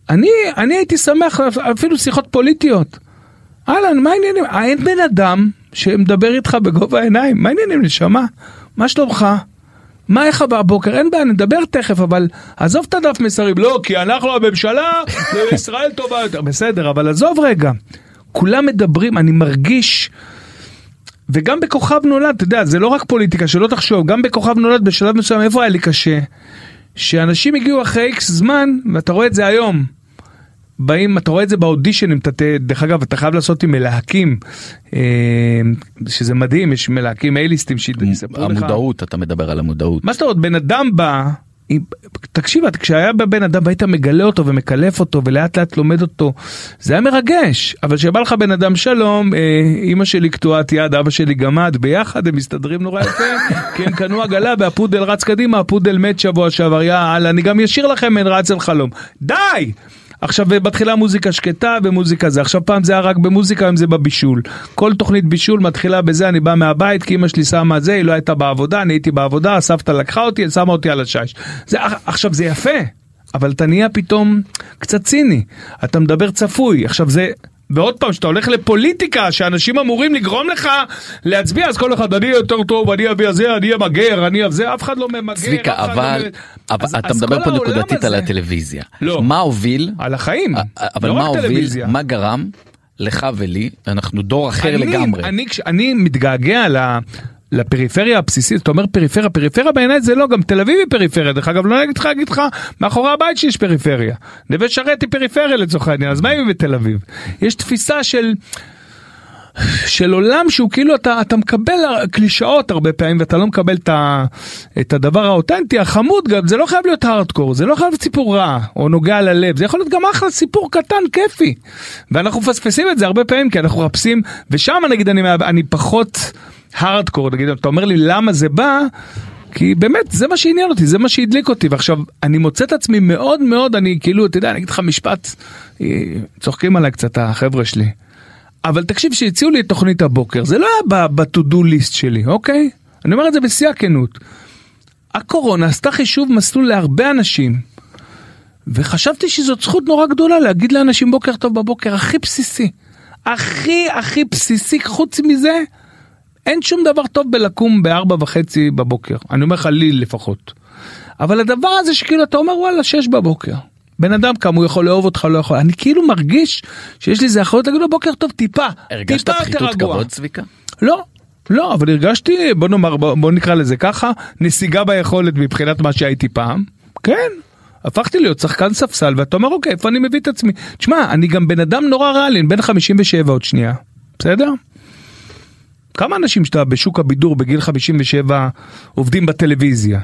[SPEAKER 4] אני, אני הייתי שמח, אפילו שיחות פוליטיות. אהלן, מה העניינים? אה, אין בן אדם שמדבר איתך בגובה העיניים, מה העניינים נשמה? מה שלומך? מה איך בבוקר? אין בעיה, נדבר תכף, אבל עזוב את הדף מסרים. לא, כי אנחנו הממשלה, וישראל טובה יותר. בסדר, אבל עזוב רגע. כולם מדברים, אני מרגיש, וגם בכוכב נולד, אתה יודע, זה לא רק פוליטיקה, שלא תחשוב, גם בכוכב נולד בשלב מסוים, איפה היה לי קשה? שאנשים הגיעו אחרי איקס זמן, ואתה רואה את זה היום. באים, אתה רואה את זה באודישנים, אתה, דרך אגב, אתה חייב לעשות עם מלהקים, אה, שזה מדהים, יש מלהקים אייליסטים שיספרו לך.
[SPEAKER 3] המודעות, אתה מדבר על המודעות.
[SPEAKER 4] מה זאת אומרת, בן אדם בא, תקשיב, כשהיה בא בן אדם והיית מגלה אותו ומקלף אותו ולאט לאט לומד אותו, זה היה מרגש, אבל כשבא לך בן אדם שלום, אה, אימא שלי קטועת יד, אבא שלי גמד, ביחד הם מסתדרים נורא יפה, (laughs) כי הם קנו עגלה והפודל רץ קדימה, הפודל מת שבוע שעבר, יאללה, אני גם אשאיר לכם אין רץ אל חלום. די! עכשיו מתחילה מוזיקה שקטה ומוזיקה זה. עכשיו פעם זה היה רק במוזיקה היום זה בבישול. כל תוכנית בישול מתחילה בזה אני בא מהבית כי אמא שלי שמה זה היא לא הייתה בעבודה אני הייתי בעבודה הסבתא לקחה אותי שמה אותי על השיש. זה עכשיו זה יפה אבל אתה נהיה פתאום קצת ציני. אתה מדבר צפוי. עכשיו זה. ועוד פעם, כשאתה הולך לפוליטיקה, שאנשים אמורים לגרום לך להצביע, אז כל אחד, אני יותר טוב, אני אביא זה, אני אמגר, אני זה, אף אחד לא ממגר.
[SPEAKER 3] צביקה,
[SPEAKER 4] לא
[SPEAKER 3] אבל,
[SPEAKER 4] מ-
[SPEAKER 3] אבל
[SPEAKER 4] אז-
[SPEAKER 3] אתה
[SPEAKER 4] אז
[SPEAKER 3] מדבר פה נקודתית על
[SPEAKER 4] הזה-
[SPEAKER 3] הטלוויזיה.
[SPEAKER 4] לא.
[SPEAKER 3] מה הוביל,
[SPEAKER 4] על החיים,
[SPEAKER 3] אבל
[SPEAKER 4] לא
[SPEAKER 3] מה הוביל,
[SPEAKER 4] טלוויזיה.
[SPEAKER 3] מה גרם לך ולי, אנחנו דור אחר
[SPEAKER 4] אני-
[SPEAKER 3] לגמרי.
[SPEAKER 4] אני, כש- אני מתגעגע ל... לפריפריה הבסיסית, אתה אומר פריפריה, פריפריה בעיניי זה לא, גם תל אביב היא פריפריה, דרך אגב, לא אגיד לך, אגיד לך, מאחורי הבית שלי יש פריפריה. נווה שרת היא פריפריה לצורך העניין, אז מה אם היא בתל אביב? יש תפיסה של... של עולם שהוא כאילו אתה, אתה מקבל קלישאות הרבה פעמים ואתה לא מקבל את, ה, את הדבר האותנטי החמוד גם זה לא חייב להיות הארדקור זה לא חייב להיות סיפור רע או נוגע ללב זה יכול להיות גם אחלה סיפור קטן כיפי ואנחנו מפספסים את זה הרבה פעמים כי אנחנו מחפשים ושם נגיד אני, אני פחות הארדקור נגיד אתה אומר לי למה זה בא כי באמת זה מה שעניין אותי זה מה שהדליק אותי ועכשיו אני מוצא את עצמי מאוד מאוד אני כאילו אתה יודע אני אגיד לך משפט אה, צוחקים עליי קצת החבר'ה שלי. אבל תקשיב, שהציעו לי את תוכנית הבוקר, זה לא היה ב-to-do list שלי, אוקיי? אני אומר את זה בשיא הכנות. הקורונה עשתה חישוב מסלול להרבה אנשים, וחשבתי שזאת זכות נורא גדולה להגיד לאנשים בוקר טוב בבוקר, הכי בסיסי. הכי הכי בסיסי, חוץ מזה, אין שום דבר טוב בלקום בארבע וחצי בבוקר. אני אומר לך, לי לפחות. אבל הדבר הזה שכאילו אתה אומר וואלה, שש בבוקר. בן אדם קם, הוא יכול לאהוב אותך, לא יכול. אני כאילו מרגיש שיש לי איזה אחריות להגיד לו בוקר טוב טיפה.
[SPEAKER 3] הרגשת
[SPEAKER 4] טיפה
[SPEAKER 3] פחיתות
[SPEAKER 4] רגוע."
[SPEAKER 3] כבוד, צביקה?
[SPEAKER 4] לא, לא, אבל הרגשתי, בוא נאמר, בוא, בוא נקרא לזה ככה, נסיגה ביכולת מבחינת מה שהייתי פעם. כן, הפכתי להיות שחקן ספסל, ואתה אומר, אוקיי, איפה אני מביא את עצמי? תשמע, אני גם בן אדם נורא ריאלי, אני בן 57 עוד שנייה, בסדר? כמה אנשים שאתה בשוק הבידור בגיל 57 עובדים בטלוויזיה?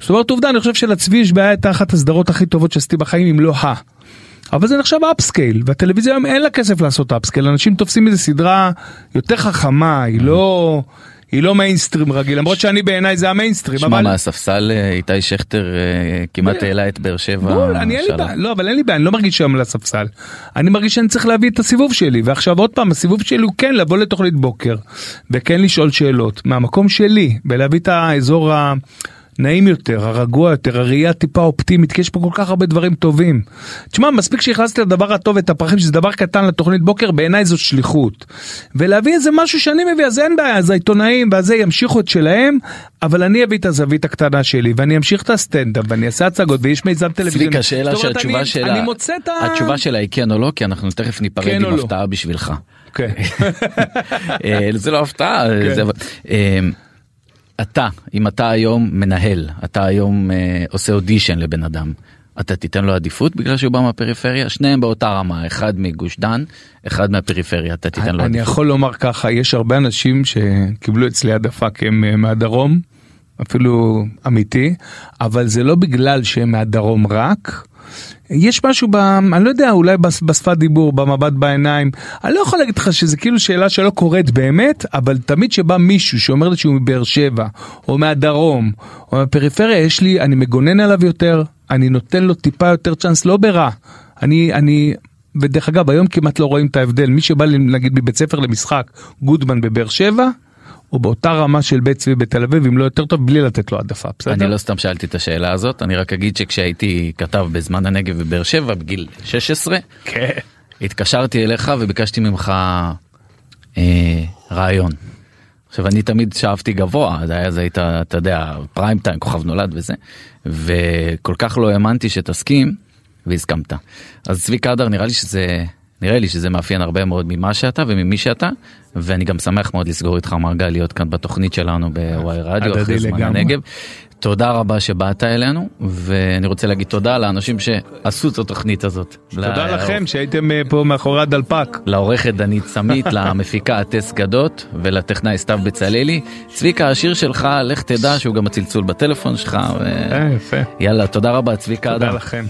[SPEAKER 4] זאת אומרת, עובדה, אני חושב שלצבי יש בעיה הייתה אחת הסדרות הכי טובות שעשיתי בחיים, אם לא ה. אבל זה נחשב upscale, והטלוויזיה היום אין לה כסף לעשות upscale, אנשים תופסים איזה סדרה יותר חכמה, היא לא... היא לא מיינסטרים רגיל, למרות שאני בעיניי זה המיינסטרים,
[SPEAKER 3] שמע,
[SPEAKER 4] אבל...
[SPEAKER 3] מהספסל אה, איתי שכטר אה, כמעט
[SPEAKER 4] כן.
[SPEAKER 3] העלה את באר שבע.
[SPEAKER 4] בול, אני אין לי. בעיה, לא, אבל אין לי בעיה, אני לא מרגיש שם על הספסל. אני מרגיש שאני צריך להביא את הסיבוב שלי, ועכשיו עוד פעם, הסיבוב שלי הוא כן לבוא לתוכנית בוקר, וכן לשאול שאלות, מהמקום שלי, ולהביא את האזור הנעים יותר, הרגוע יותר, הראייה טיפה אופטימית, כי יש פה כל כך הרבה דברים טובים. תשמע, מספיק שהכנסתי לדבר הטוב ואת הפרחים, שזה דבר קטן לתוכנית בוקר, בעיניי זו שליחות. ולהביא איזה משהו שאני מביא, אז אין בעיה, אז העיתונאים והזה ימשיכו את שלהם, אבל אני אביא את הזווית הקטנה שלי, ואני אמשיך את הסטנדאפ, ואני אעשה הצגות, ויש מיזם טלוויזיוני.
[SPEAKER 3] צביקה, שאלה שהתשובה
[SPEAKER 4] אני-
[SPEAKER 3] שלה,
[SPEAKER 4] אני מוצא את ה...
[SPEAKER 3] התשובה שלה היא כן או לא, כי אנחנו תכף ניפרד
[SPEAKER 4] כן
[SPEAKER 3] עם
[SPEAKER 4] לא.
[SPEAKER 3] הפתעה בשבילך.
[SPEAKER 4] כן. (laughs)
[SPEAKER 3] אה, זה לא הפתעה,
[SPEAKER 4] כן.
[SPEAKER 3] זה- אה, אתה, אם אתה היום מנהל, אתה היום אה, עושה אודישן לבן אדם, אתה תיתן לו עדיפות בגלל שהוא בא מהפריפריה? שניהם באותה רמה, אחד מגוש דן, אחד מהפריפריה, אתה תיתן לו
[SPEAKER 4] אני
[SPEAKER 3] עדיפות.
[SPEAKER 4] יכול לומר ככה, יש הרבה אנשים שקיבלו אצלי העדפה כי הם אה, מהדרום, אפילו אמיתי, אבל זה לא בגלל שהם מהדרום רק. יש משהו ב... אני לא יודע, אולי בש- בשפת דיבור, במבט בעיניים. אני לא יכול להגיד לך שזה כאילו שאלה שלא קורית באמת, אבל תמיד שבא מישהו שאומר לי שהוא מבאר שבע, או מהדרום, או מהפריפריה, יש לי, אני מגונן עליו יותר, אני נותן לו טיפה יותר צ'אנס, לא ברע. אני, אני, ודרך אגב, היום כמעט לא רואים את ההבדל. מי שבא נגיד מבית ספר למשחק, גודמן בבאר שבע, הוא באותה רמה של בית צבי בתל אביב, אם לא יותר טוב, בלי לתת לו העדפה, בסדר?
[SPEAKER 3] אני לא סתם שאלתי את השאלה הזאת, אני רק אגיד שכשהייתי כתב בזמן הנגב בבאר שבע בגיל 16,
[SPEAKER 4] כן.
[SPEAKER 3] התקשרתי אליך וביקשתי ממך אה, רעיון. עכשיו אני תמיד שאפתי גבוה, אז היית, אתה יודע, פריים טיים, כוכב נולד וזה, וכל כך לא האמנתי שתסכים, והסכמת. אז צביקה הדר נראה לי שזה, נראה לי שזה מאפיין הרבה מאוד ממה שאתה וממי שאתה, ואני גם שמח מאוד לסגור איתך מעגל להיות כאן בתוכנית שלנו בוואי רדיו,
[SPEAKER 4] הדדי
[SPEAKER 3] אחרי זמן. הנגב. תודה רבה שבאת אלינו, ואני רוצה להגיד תודה לאנשים שעשו את התוכנית הזאת.
[SPEAKER 4] תודה
[SPEAKER 3] ל-
[SPEAKER 4] לכם שהייתם אה, פה מאחורי הדלפק.
[SPEAKER 3] לעורכת דנית סמית, (laughs) למפיקה טס גדות ולטכנאי סתיו בצללי. צביקה, השיר שלך, לך תדע שהוא גם הצלצול בטלפון שלך. ו...
[SPEAKER 4] אה, יפה.
[SPEAKER 3] יאללה, תודה רבה, צביקה
[SPEAKER 4] תודה
[SPEAKER 3] אדם.
[SPEAKER 4] לכם.